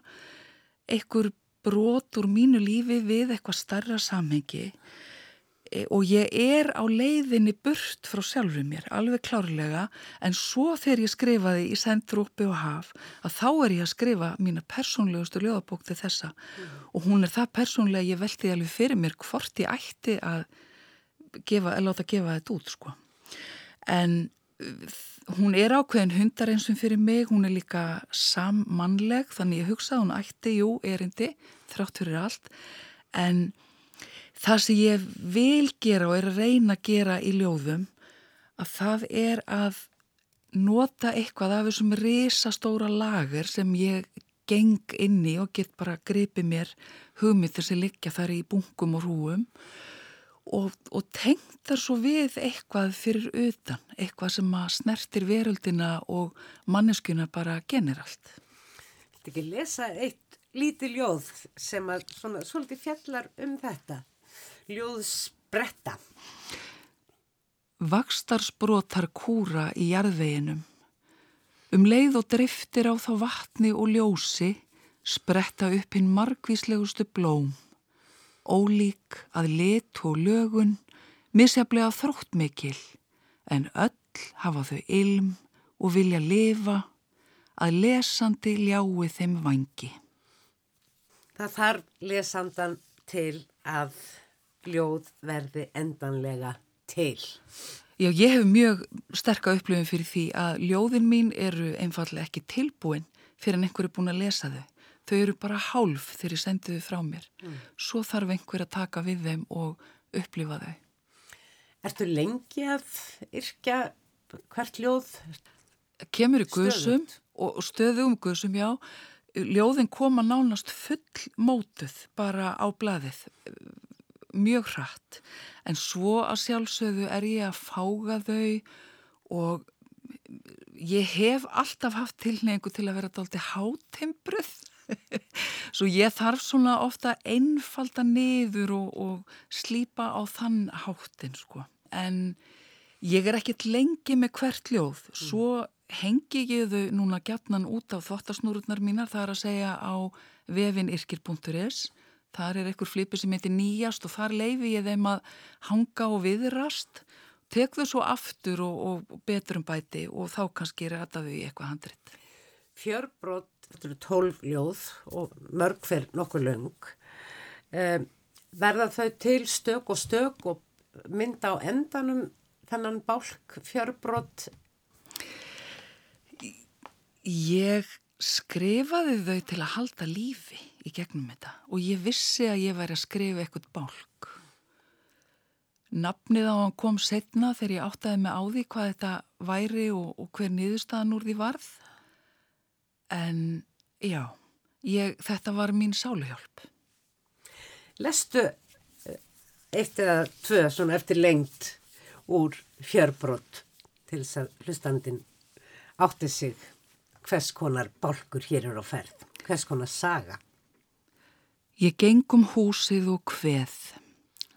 Speaker 13: einhver brot úr mínu lífi við eitthvað starra samhengi e, og ég er á leiðinni burt frá sjálfur mér, alveg klárlega, en svo þegar ég skrifaði í Sendrúpi og Haf, að þá er ég að skrifa mína persónlegustu ljóðabók til þessa mm. og hún er það persónlega ég veldi alveg fyrir mér hvort ég ætti að gefa, láta gefa þetta út, sko. En hún er ákveðin hundar eins og fyrir mig, hún er líka sammannleg, þannig ég hugsa hún ætti, jú, erindi, þrátt fyrir allt, en það sem ég vil gera og er að reyna að gera í ljóðum að það er að nota eitthvað af þessum risastóra lager sem ég geng inni og get bara gripið mér hugmyndir sem liggja þar í bunkum og rúum og, og tengt þar svo við eitthvað fyrir utan, eitthvað sem að snertir veröldina og manneskuna bara generalt.
Speaker 1: Þetta ekki lesa eitt lítið ljóð sem að svona, svolítið fjallar um þetta. Ljóð spretta.
Speaker 13: Vakstarsbrotar kúra í jarðveginum. Um leið og driftir á þá vatni og ljósi spretta upp hinn margvíslegustu blóm. Ólík að lit og lögun, misjaflega þróttmikil, en öll hafa þau ilm og vilja lifa að lesandi ljái þeim vangi.
Speaker 1: Það þarf lesandan til að ljóð verði endanlega til.
Speaker 13: Já, ég hef mjög sterka upplifin fyrir því að ljóðin mín eru einfallega ekki tilbúin fyrir en einhver er búin að lesa þau. Þau eru bara hálf þegar ég sendi þau frá mér. Mm. Svo þarf einhver að taka við þeim og upplifa þau.
Speaker 1: Ertu lengi að yrkja hvert ljóð?
Speaker 13: Kemur í guðsum og stöðum guðsum, já. Ljóðin koma nánast full mótuð bara á blaðið mjög hratt en svo að sjálfsögðu er ég að fága þau og ég hef alltaf haft tilneingu til að vera daldi hátimbruð svo ég þarf svona ofta einfalda niður og, og slípa á þann háttin sko. En ég er ekkit lengi með hvert ljóð. Svo hengi ég þau núna gætnan út á þottasnúrurnar mínar. Það er að segja á vefinirkir.is þar er einhver flipi sem heitir nýjast og þar leifi ég þeim að hanga og viðrast. Tek þau svo aftur og, og betur um bæti og þá kannski rata þau í eitthvað handrit.
Speaker 1: Fjörbrót, þetta eru tólf ljóð og mörg fyrir nokkuð löng eh, verða þau til stök og stök og mynda á endanum þennan bálk fjörbrót
Speaker 13: Ég skrifaði þau til að halda lífi í gegnum þetta og ég vissi að ég væri að skrifa eitthvað bálk. Nafnið á hann kom setna þegar ég áttaði mig á því hvað þetta væri og, og hver niðurstaðan úr því varð. En já, ég, þetta var mín sáluhjálp.
Speaker 1: Lestu eh, eitt eða tvö svona eftir lengt úr fjörbrott til þess að hlustandin átti sig hvers konar bálkur hér eru á ferð, hvers konar saga.
Speaker 13: Ég gengum húsið og hveð,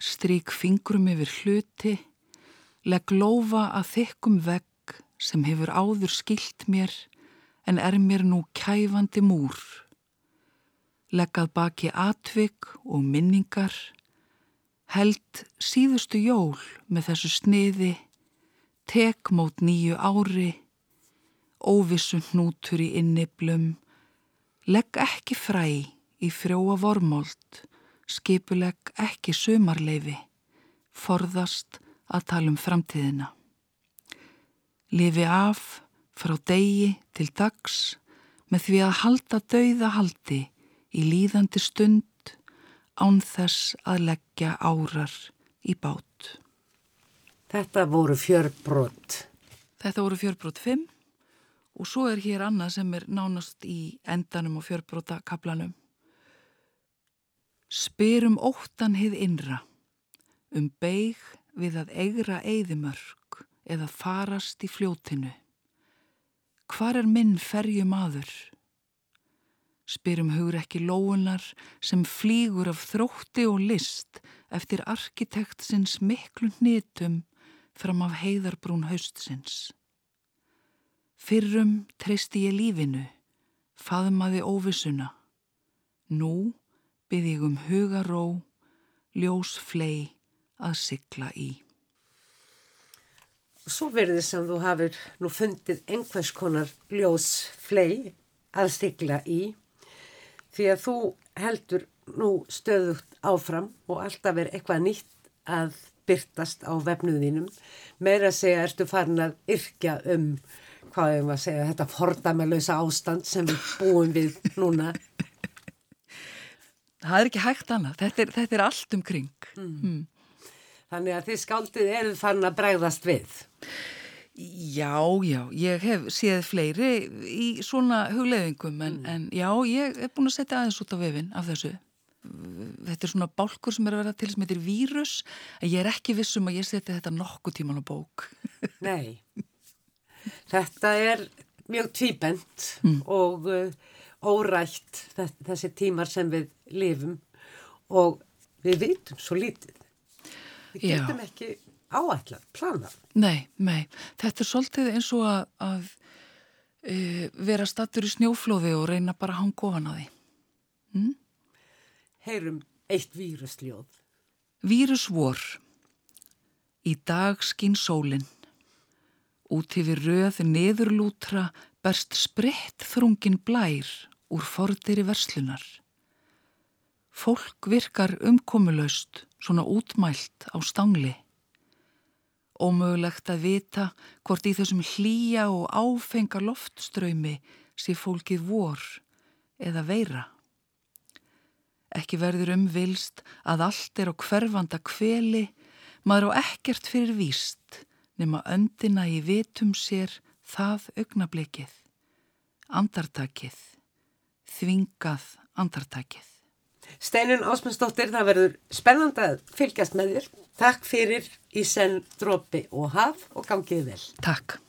Speaker 13: strík fingrum yfir hluti, legg lofa að þykkum vegg sem hefur áður skilt mér en er mér nú kæfandi múr. Leggað baki atvik og minningar, held síðustu jól með þessu sniði, tek mót nýju ári, óvissu hnútur í inniblum, legg ekki fræ í frjóa vormóld, skipuleg ekki sumarleifi, forðast að tala um framtíðina. Lifi af frá degi til dags með því að halda dauða haldi í líðandi stund án þess að leggja árar í bát.
Speaker 1: Þetta voru fjörbrott.
Speaker 13: Þetta voru fjörbrott 5 og svo er hér annað sem er nánast í endanum og fjörbrota kaplanum. Spyrum óttan hið innra, um beig við að eigra eigðimörk eða farast í fljótinu. Hvar er minn ferju maður? Spyrum hugur ekki lóunar sem flýgur af þrótti og list eftir arkitektsins miklu hnitum fram af heiðarbrún haustsins. Fyrrum treysti ég lífinu, faðmaði óvissuna. Nú byrð ég um hugaró, ljós flei að sigla í.
Speaker 1: Svo verður sem þú hafur nú fundið einhvers konar ljós flei að sigla í því að þú heldur nú stöðugt áfram og alltaf er eitthvað nýtt að byrtast á vefnuðinum. Meira að segja ertu farin að yrkja um hvað er maður að segja þetta fordamalösa ástand sem við búum við núna
Speaker 13: það er ekki hægt annað, þetta er, þetta er allt um kring. Mm. Mm.
Speaker 1: Þannig að þið skáldið eruð fann að bregðast við.
Speaker 13: Já, já, ég hef séð fleiri í svona hugleðingum en, mm. en já, ég hef búin að setja aðeins út á vefin af þessu. Þetta er svona bálkur sem er að vera til sem heitir vírus, en ég er ekki vissum að ég setja þetta nokkuð tíman á bók.
Speaker 1: Nei, þetta er mjög tvíbent mm. og uh, órætt þessi tímar sem við lifum og við vitum svo lítið. Við getum ekki áætla, plana.
Speaker 13: Nei, nei. Þetta er svolítið eins og að, að e, vera stattur í snjóflóði og reyna bara að hanga ofan á því.
Speaker 1: Mm? Heyrum eitt vírusljóð.
Speaker 13: Vírusvor. Í dag skín sólinn. Út yfir röði neðurlútra berst spritt þrungin blær úr forðir í verslunar. Fólk virkar umkomulaust, svona útmælt á stangli. Ómögulegt að vita hvort í þessum hlýja og áfenga loftströymi sé fólkið vor eða veira. Ekki verður umvilst að allt er á hverfanda kveli, maður á ekkert fyrir víst nema öndina í vitum sér það augnablikið, andartakið, þvingað andartakið.
Speaker 1: Steinun Ásmundsdóttir, það verður spennand að fylgjast með þér. Takk fyrir í senn drópi og haf og gangið vel.
Speaker 13: Takk.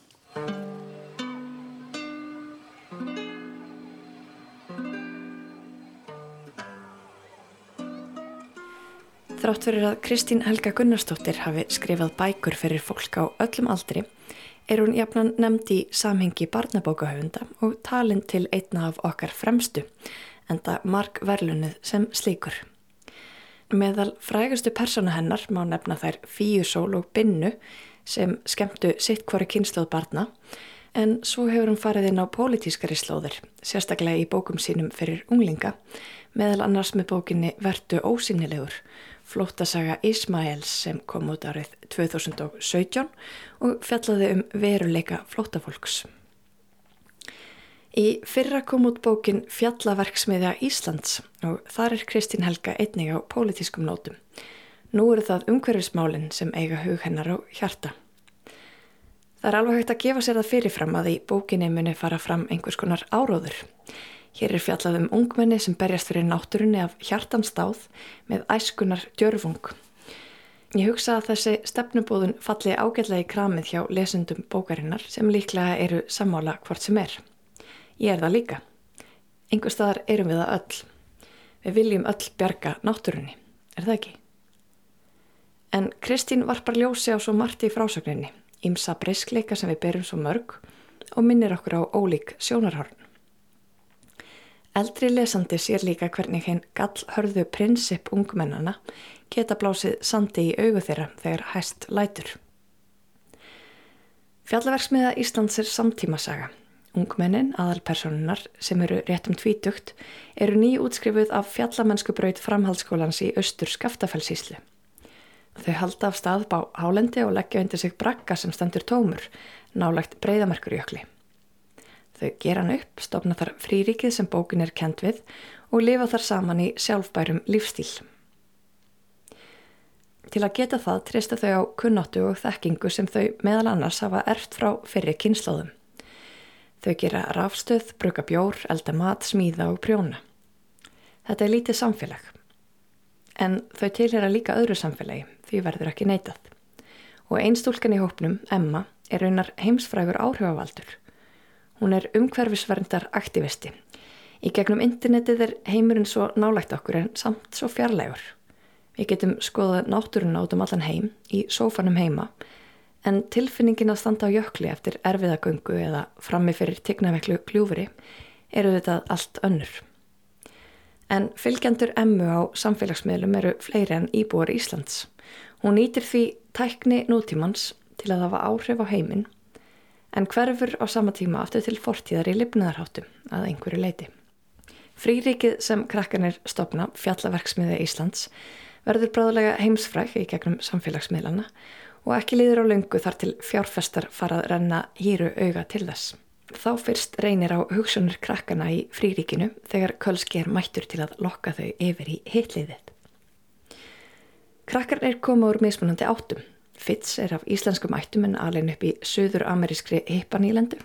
Speaker 14: Þrátt fyrir að Kristín Helga Gunnarsdóttir hafi skrifað bækur fyrir fólk á öllum aldri er hún jafnan nefnd í samhengi barnabókahöfunda og talin til einna af okkar fremstu enda mark verlunnið sem slíkur. Meðal frægastu persóna hennar má nefna þær Fíusól og Binnu sem skemmtu sitt hvori kynsloð barna en svo hefur hún farið inn á pólitískari slóðir, sérstaklega í bókum sínum fyrir unglinga, meðal annars með bókinni Vertu ósynilegur, flóttasaga Ismaels sem kom út árið 2017 og fjallaði um veruleika flóttafólks. Í fyrra kom út bókin Fjallaverksmiðja Íslands og þar er Kristín Helga einnig á pólitískum nótum. Nú eru það umhverfismálinn sem eiga hug hennar á hjarta. Það er alveg hægt að gefa sér það fyrirfram að í bókinni muni fara fram einhvers konar áróður. Hér er fjallað um ungmenni sem berjast fyrir náttúrunni af hjartanstáð með æskunar djörfung. Ég hugsa að þessi stefnubóðun falli ágætlega í kramið hjá lesundum bókarinnar sem líklega eru sammála hvort sem er. Ég er það líka. Engur staðar erum við það öll. Við viljum öll bjarga náttúrunni. Er það ekki? En Kristín varpar ljósi á svo margt í frásögninni, ímsa breyskleika sem við berum svo mörg og minnir okkur á ólík sjónarhorn. Eldri lesandi sér líka hvernig henn gallhörðu prinsip ungmennana geta blásið sandi í augu þeirra þegar hæst lætur. Fjallaverksmiða Íslands er samtímasaga Ungmennin, aðalpersonunar, sem eru réttum tvítugt, eru ný útskrifuð af fjallamennskubraut framhaldsskólans í austur Skaftafellsíslu. Þau halda af stað bá hálendi og leggja undir sig brakka sem stendur tómur, nálagt breyðamerkurjökli. Þau gera hann upp, stopna þar fríríkið sem bókin er kent við og lifa þar saman í sjálfbærum lífstíl. Til að geta það trista þau á kunnáttu og þekkingu sem þau meðal annars hafa erft frá fyrir kynnslóðum. Þau gera rafstöð, bruka bjór, elda mat, smíða og prjóna. Þetta er lítið samfélag. En þau tilhera líka öðru samfélagi, því verður ekki neitað. Og einstúlkan í hópnum, Emma, er raunar heimsfrægur áhrifavaldur. Hún er umhverfisverndar aktivisti. Í gegnum internetið er heimurinn svo nálægt okkur en samt svo fjarlægur. Við getum skoðað náttúruna út um allan heim, í sófanum heima, en tilfinningin að standa á jökli eftir erfiðagöngu eða frammi fyrir tignaveklu kljúfuri eru þetta allt önnur. En fylgjandur emmu á samfélagsmiðlum eru fleiri en íbúar Íslands. Hún nýtir því tækni nútímans til að hafa áhrif á heiminn en hverfur á sama tíma aftur til fortíðar í lifnaðarháttum að einhverju leiti. Fríríkið sem krakkanir stopna, fjallaverksmiði Íslands, verður bráðulega heimsfræk í gegnum samfélagsmiðlana og ekki líður á löngu þar til fjárfestar fara að renna hýru auga til þess. Þá fyrst reynir á hugsunur krakkana í fríríkinu þegar Kölski er mættur til að lokka þau yfir í hitliðið. Krakkar er koma úr mismunandi áttum. Fitz er af íslenskum ættum en alveg upp í söður-amerískri hippanílendu.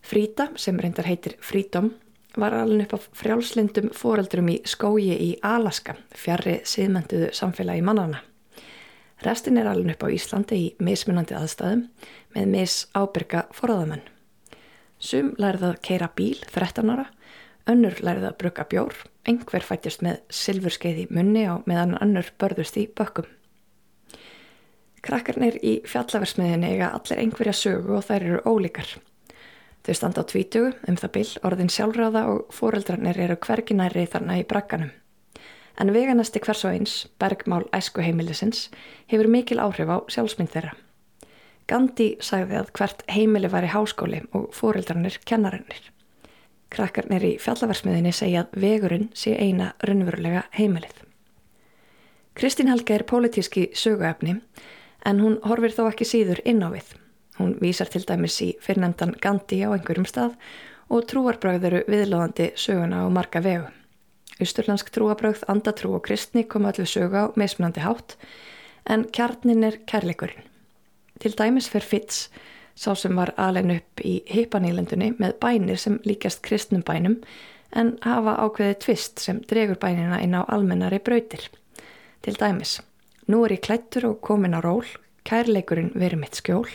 Speaker 14: Frida, sem reyndar heitir Frídom, var alveg upp af frjálslindum foreldrum í skógi í Alaska, fjarrri siðmentuðu samfélagi mannana. Restin er alveg upp á Íslandi í mismunandi aðstæðum með mis ábyrga forðamenn. Sum lærið að keira bíl 13 ára, önnur lærið að bruka bjór, einhver fættist með silfurskeið í munni á meðan önnur börðust í bökkum. Krakkarnir í fjallaversmiðinni eiga allir einhverja sögu og þær eru ólíkar. Þau standa á tvítugu um það byll, orðin sjálfráða og fóreldrarnir eru hverginæri þarna í brakkanum. En veganasti hvers og eins, bergmál æsku heimilisins, hefur mikil áhrif á sjálfsmynd þeirra. Gandhi sagði að hvert heimili var í háskóli og fóreldrarnir kennarinnir. Krakkarnir í fjallaversmiðinni segja að vegurinn sé eina raunverulega heimilið. Kristín Helga er pólitíski söguefni en hún horfir þó ekki síður inn á við. Hún vísar til dæmis í fyrrnemdan Gandhi á einhverjum stað og trúarbröður viðlóðandi söguna á marga vegu. Ísturlandsk trúabröð, andatrú og kristni koma allir sögu á meðsmunandi hátt en kjarnin er kærleikurinn. Til dæmis fer Fitz, sá sem var alveg upp í heipanílendunni með bænir sem líkast kristnum bænum en hafa ákveðið tvist sem dregur bænina inn á almennari brautir. Til dæmis, nú er ég klættur og komin á ról, kærleikurinn verið mitt skjól.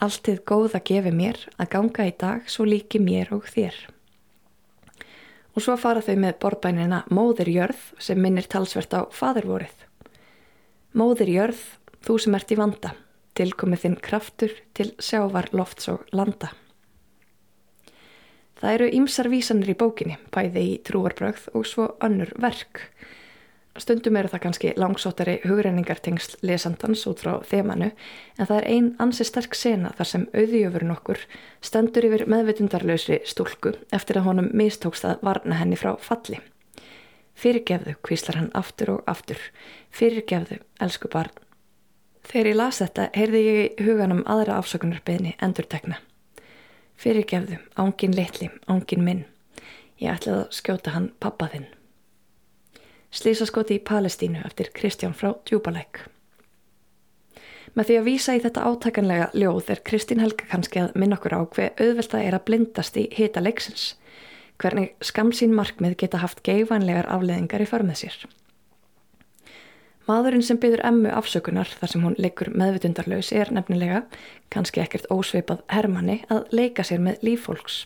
Speaker 14: Alltið góð að gefi mér að ganga í dag svo líki mér og þér. Og svo fara þau með borðbænina Móðir jörð sem minnir talsvert á fadervorið. Móðir jörð, þú sem ert í vanda tilkomið þinn kraftur til sjávar, lofts og landa. Það eru ýmsar vísanir í bókinni, bæði í trúarbröð og svo önnur verk. Stundum eru það kannski langsóttari hugreiningartengsl lesandans út frá þemanu en það er ein ansi sterk sena þar sem auðjöfurinn okkur stendur yfir meðvitundarlausri stúlku eftir að honum mistókst að varna henni frá falli. Fyrirgefðu, kvíslar hann aftur og aftur. Fyrirgefðu, elsku barn, Þegar ég las þetta heyrði ég í huganum aðra afsökunarbeðni endur tekna. Fyrirgefðu, ángin litli, ángin minn. Ég ætlaði að skjóta hann pappaðinn. Slísaskoti í Palestínu eftir Kristján frá Djúbalæk. Með því að vísa í þetta átakanlega ljóð er Kristín Helga kannski að minna okkur á hver auðvelda er að blindast í hita leiksins. Hvernig skamsín markmið geta haft geifanlegar afleðingar í förmið sér. Maðurinn sem byður emmu afsökunar þar sem hún leikur meðvitundarlaus er nefnilega, kannski ekkert ósveipað Hermanni, að leika sér með lífólks.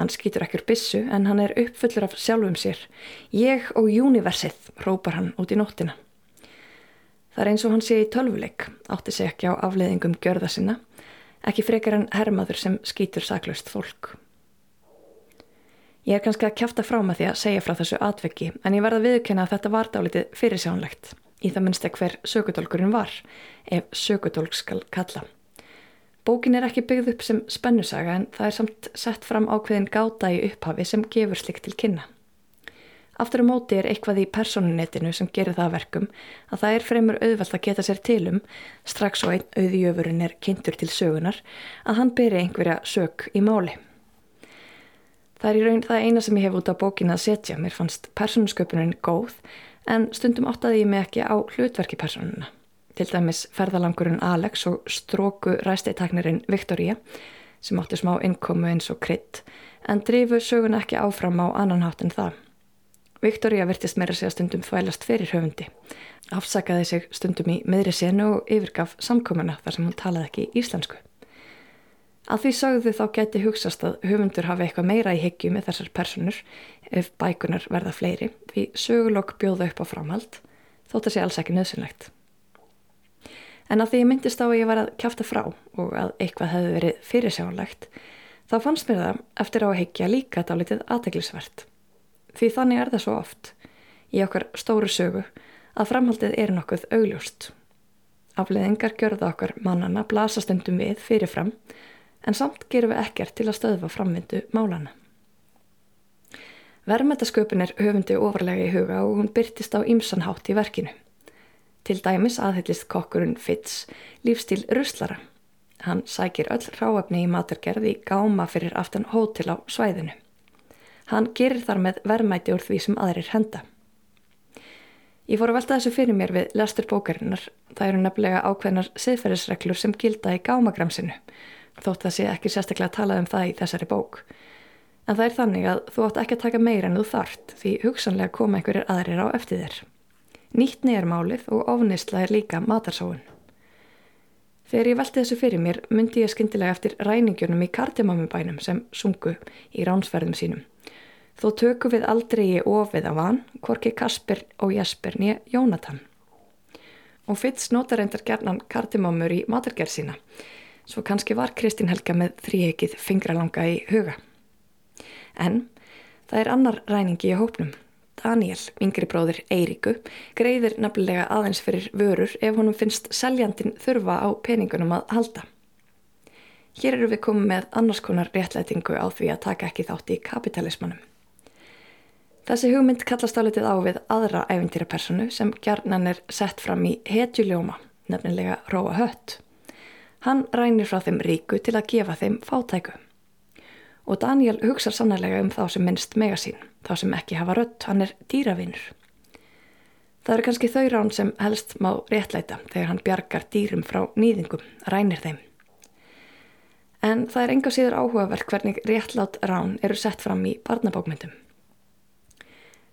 Speaker 14: Hann skýtur ekkur bissu en hann er uppfullur af sjálfum sér. Ég og júniversið, rópar hann út í nóttina. Það er eins og hann sé í tölvuleik, átti sig ekki á afleðingum gjörða sinna, ekki frekar en hermaður sem skýtur saklaust fólk. Ég er kannski að kæfta frá með því að segja frá þessu atveggi en ég verða viðkynna að þetta var dálítið fyrirsjánlegt í það minnst ekki hver sökutólkurinn var ef sökutólk skal kalla. Bókin er ekki byggð upp sem spennusaga en það er samt sett fram ákveðin gáta í upphafi sem gefur slikt til kynna. Aftur á móti er eitthvað í personunetinu sem gerir það verkum að það er fremur auðvelt að geta sér tilum strax og einn auðjöfurinn er kynntur til sögunar að hann beri einhverja sök í máli. Það er í raun það eina sem ég hef út á bókin að setja. Mér fannst persónusköpunin góð en stundum óttaði ég mig ekki á hlutverki persónuna. Til dæmis ferðalangurinn Alex og stróku ræsteitaknirinn Viktoria sem átti smá innkomu eins og krydd en drifu sögun ekki áfram á annan hátt en það. Viktoria virtist meira sig að stundum þvælast fyrir höfundi. Afsakaði sig stundum í miðri senu og yfirgaf samkomuna þar sem hún talaði ekki íslensku. Að því sagðu þá geti hugsast að höfundur hafi eitthvað meira í hyggju með þessar personur ef bækunar verða fleiri því sögulokk bjóða upp á framhald þótt að sé alls ekki nöðsynlegt. En að því ég myndist á að ég var að kæfta frá og að eitthvað hefði verið fyrirsjánlegt þá fannst mér það eftir á að hyggja líka dálitið aðteglisvert. Því þannig er það svo oft í okkar stóru sögu að framhaldið er nokkuð augljóst. Afleðingar gjörða okkar mannana blasastundum við fyrirfram en samt gerum við ekkert til að stöðfa framvindu málana. Verðmættasköpun er höfundi ofarlega í huga og hún byrtist á ymsanhátt í verkinu. Til dæmis aðhyllist kokkurinn Fitz lífstíl ruslara. Hann sækir öll ráefni í maturgerði gáma fyrir aftan hótel á svæðinu. Hann gerir þar með verðmæti úr því sem aðrir henda. Ég fór að velta þessu fyrir mér við lestur bókarinnar. Það eru nefnilega ákveðnar siðferðisreglur sem gilda í gámagramsinu, þótt það sé ekki sérstaklega að tala um það í þessari bók. En það er þannig að þú átt ekki að taka meira en þú þart því hugsanlega koma einhverjir aðrir á eftir þér. Nýttni er málið og ofnisla er líka matarsáun. Þegar ég velti þessu fyrir mér myndi ég skindilega eftir ræningjunum í kardimamubænum sem sungu í ránsferðum sínum. Þó tökum við aldrei í ofið af hann, Korki Kasper og Jesper nýja Jónatan. Og Fitz notar endar gernan kardimamur í matargerð sína, svo kannski var Kristín Helga með þrýhekið fingralanga í huga. En það er annar ræningi í hópnum. Daniel, yngri bróðir Eiríku, greiðir nefnilega aðeins fyrir vörur ef honum finnst seljandin þurfa á peningunum að halda. Hér eru við komið með annars konar réttlætingu á því að taka ekki þátt í kapitalismannum. Þessi hugmynd kallast álitið á við aðra æfintýrapersonu sem gjarnan er sett fram í hetjuljóma, nefnilega Róa Hött. Hann rænir frá þeim ríku til að gefa þeim fátæku. Og Daniel hugsa sannlega um þá sem minnst mega sín, þá sem ekki hafa rött, hann er dýravinur. Það eru kannski þau rán sem helst má réttlæta þegar hann bjargar dýrum frá nýðingum, rænir þeim. En það er enga síður áhugavert hvernig réttlátt rán eru sett fram í barnabókmyndum.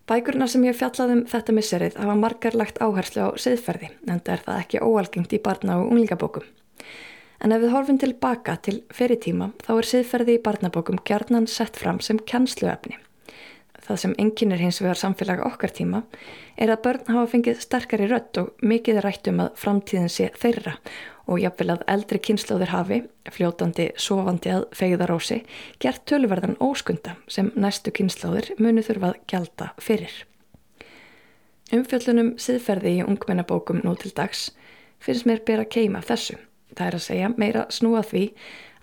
Speaker 14: Bækurna sem ég fjallaði um þetta misserið hafa margar lagt áherslu á siðferði en það er það ekki óalgengt í barna og unglingabókum. En ef við horfum tilbaka til fyrirtíma þá er siðferði í barnabókum gjarnan sett fram sem kjænsluefni. Það sem enginnir hins vegar samfélag okkar tíma er að börn hafa fengið sterkari rött og mikið rætt um að framtíðin sé þeirra og jafnvel að eldri kynnslóðir hafi, fljótandi, sofandi að fegðarósi, gert töluverðan óskunda sem næstu kynnslóðir munu þurfað gjalda fyrir. Umfjöllunum siðferði í ungmennabókum nú til dags finnst mér bera keima þessu. Það er að segja meira snúa því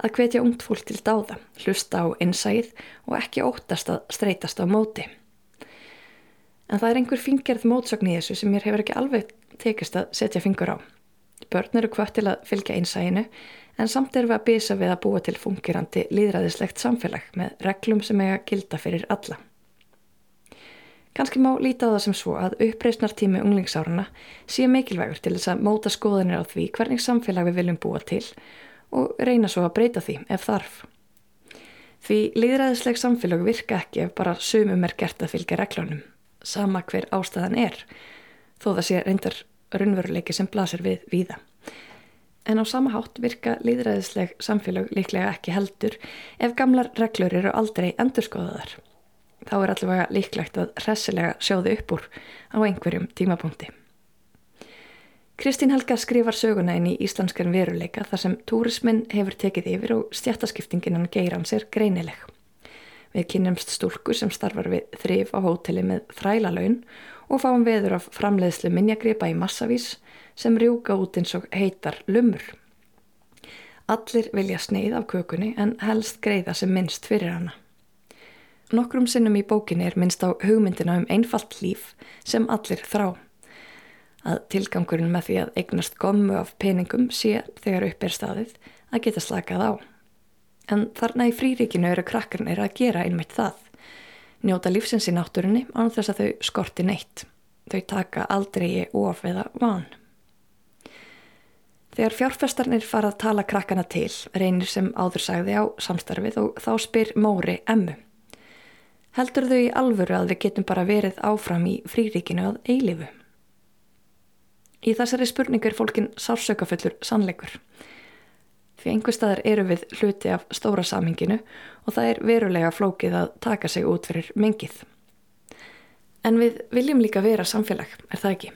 Speaker 14: að hvetja ungt fólk til dáða, hlusta á innsæð og ekki óttast að streytast á móti. En það er einhver fingerð mótsögn í þessu sem mér hefur ekki alveg tekist að setja fingur á. Börn eru hvött til að fylgja einsæðinu en samt er við að bisa við að búa til fungirandi líðræðislegt samfélag með reglum sem eiga gilda fyrir alla. Kanski má líta á það sem svo að uppreysnartími unglingsárarna sé mikilvægur til þess að móta skoðanir á því hvernig samfélag við viljum búa til og reyna svo að breyta því ef þarf. Því líðræðisleg samfélag virka ekki ef bara sumum er gert að fylgja reglunum, sama hver ástæðan er, þó það sé reyndar raunveruleiki sem blasir við víða. En á sama hátt virka líðræðisleg samfélag líklega ekki heldur ef gamlar reglur eru aldrei endurskoðaðar þá er allavega líklegt að hressilega sjóðu upp úr á einhverjum tímapunkti. Kristín Helga skrifar söguna inn í íslenskan veruleika þar sem túrismin hefur tekið yfir og stjættaskiptinginan geirans er greinileg. Við kynnumst stúlku sem starfar við þrif á hóteli með þrælalaun og fáum veður af framleiðslu minnjagripa í massavís sem rjúka út eins og heitar lumur. Allir vilja sneið af kökunni en helst greiða sem minnst fyrir hana. Nokkrum sinnum í bókinni er minnst á hugmyndina um einfalt líf sem allir þrá. Að tilgangurinn með því að eignast gommu af peningum sé þegar upp er staðið að geta slakað á. En þarna í fríríkinu eru krakkarnir að gera einmitt það. Njóta lífsins í náttúrunni án þess að þau skorti neitt. Þau taka aldrei of eða van. Þegar fjárfestarnir fara að tala krakkana til reynir sem áður sagði á samstarfið og þá spyr Móri emmu. Heldur þau í alvöru að við getum bara verið áfram í fríríkinu að eilifu? Í þessari spurningu er fólkin sársökafullur sannleikur. Því einhver staðar eru við hluti af stóra saminginu og það er verulega flókið að taka sig út fyrir mengið. En við viljum líka vera samfélag, er það ekki?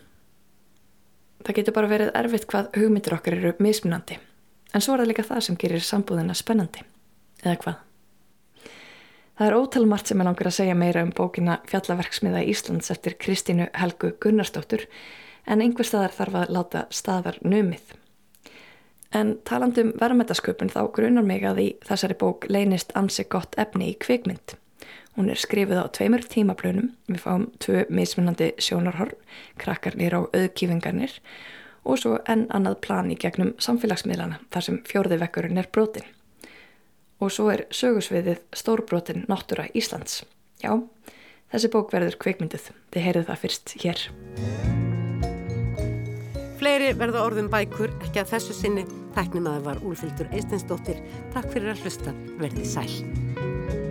Speaker 14: Það getur bara verið erfitt hvað hugmyndir okkar eru mismunandi. En svo er það líka það sem gerir sambúðina spennandi. Eða hvað? Það er ótalmart sem ég langar að segja meira um bókina Fjallaverksmiða Íslands eftir Kristínu Helgu Gunnarsdóttur en einhver staðar þarf að láta staðar numið. En talandum verðmættasköpun þá grunar mig að í þessari bók leynist ansi gott efni í kvikmynd. Hún er skrifið á tveimur tímaplönum, við fáum tvö mismunandi sjónarhorn, krakkarnir á auðkífingarnir og svo enn annað plan í gegnum samfélagsmiðlana þar sem fjórði vekkurinn er brotin. Og svo er sögusviðið stórbrotin náttúra Íslands. Já, þessi bók verður kveikmynduð. Þið heyrið það fyrst hér.
Speaker 1: Fleiri verða orðum bækur, ekki að þessu sinni. Tæknimaður var Úlfildur Eistensdóttir. Takk fyrir að hlusta. Verðið sæl.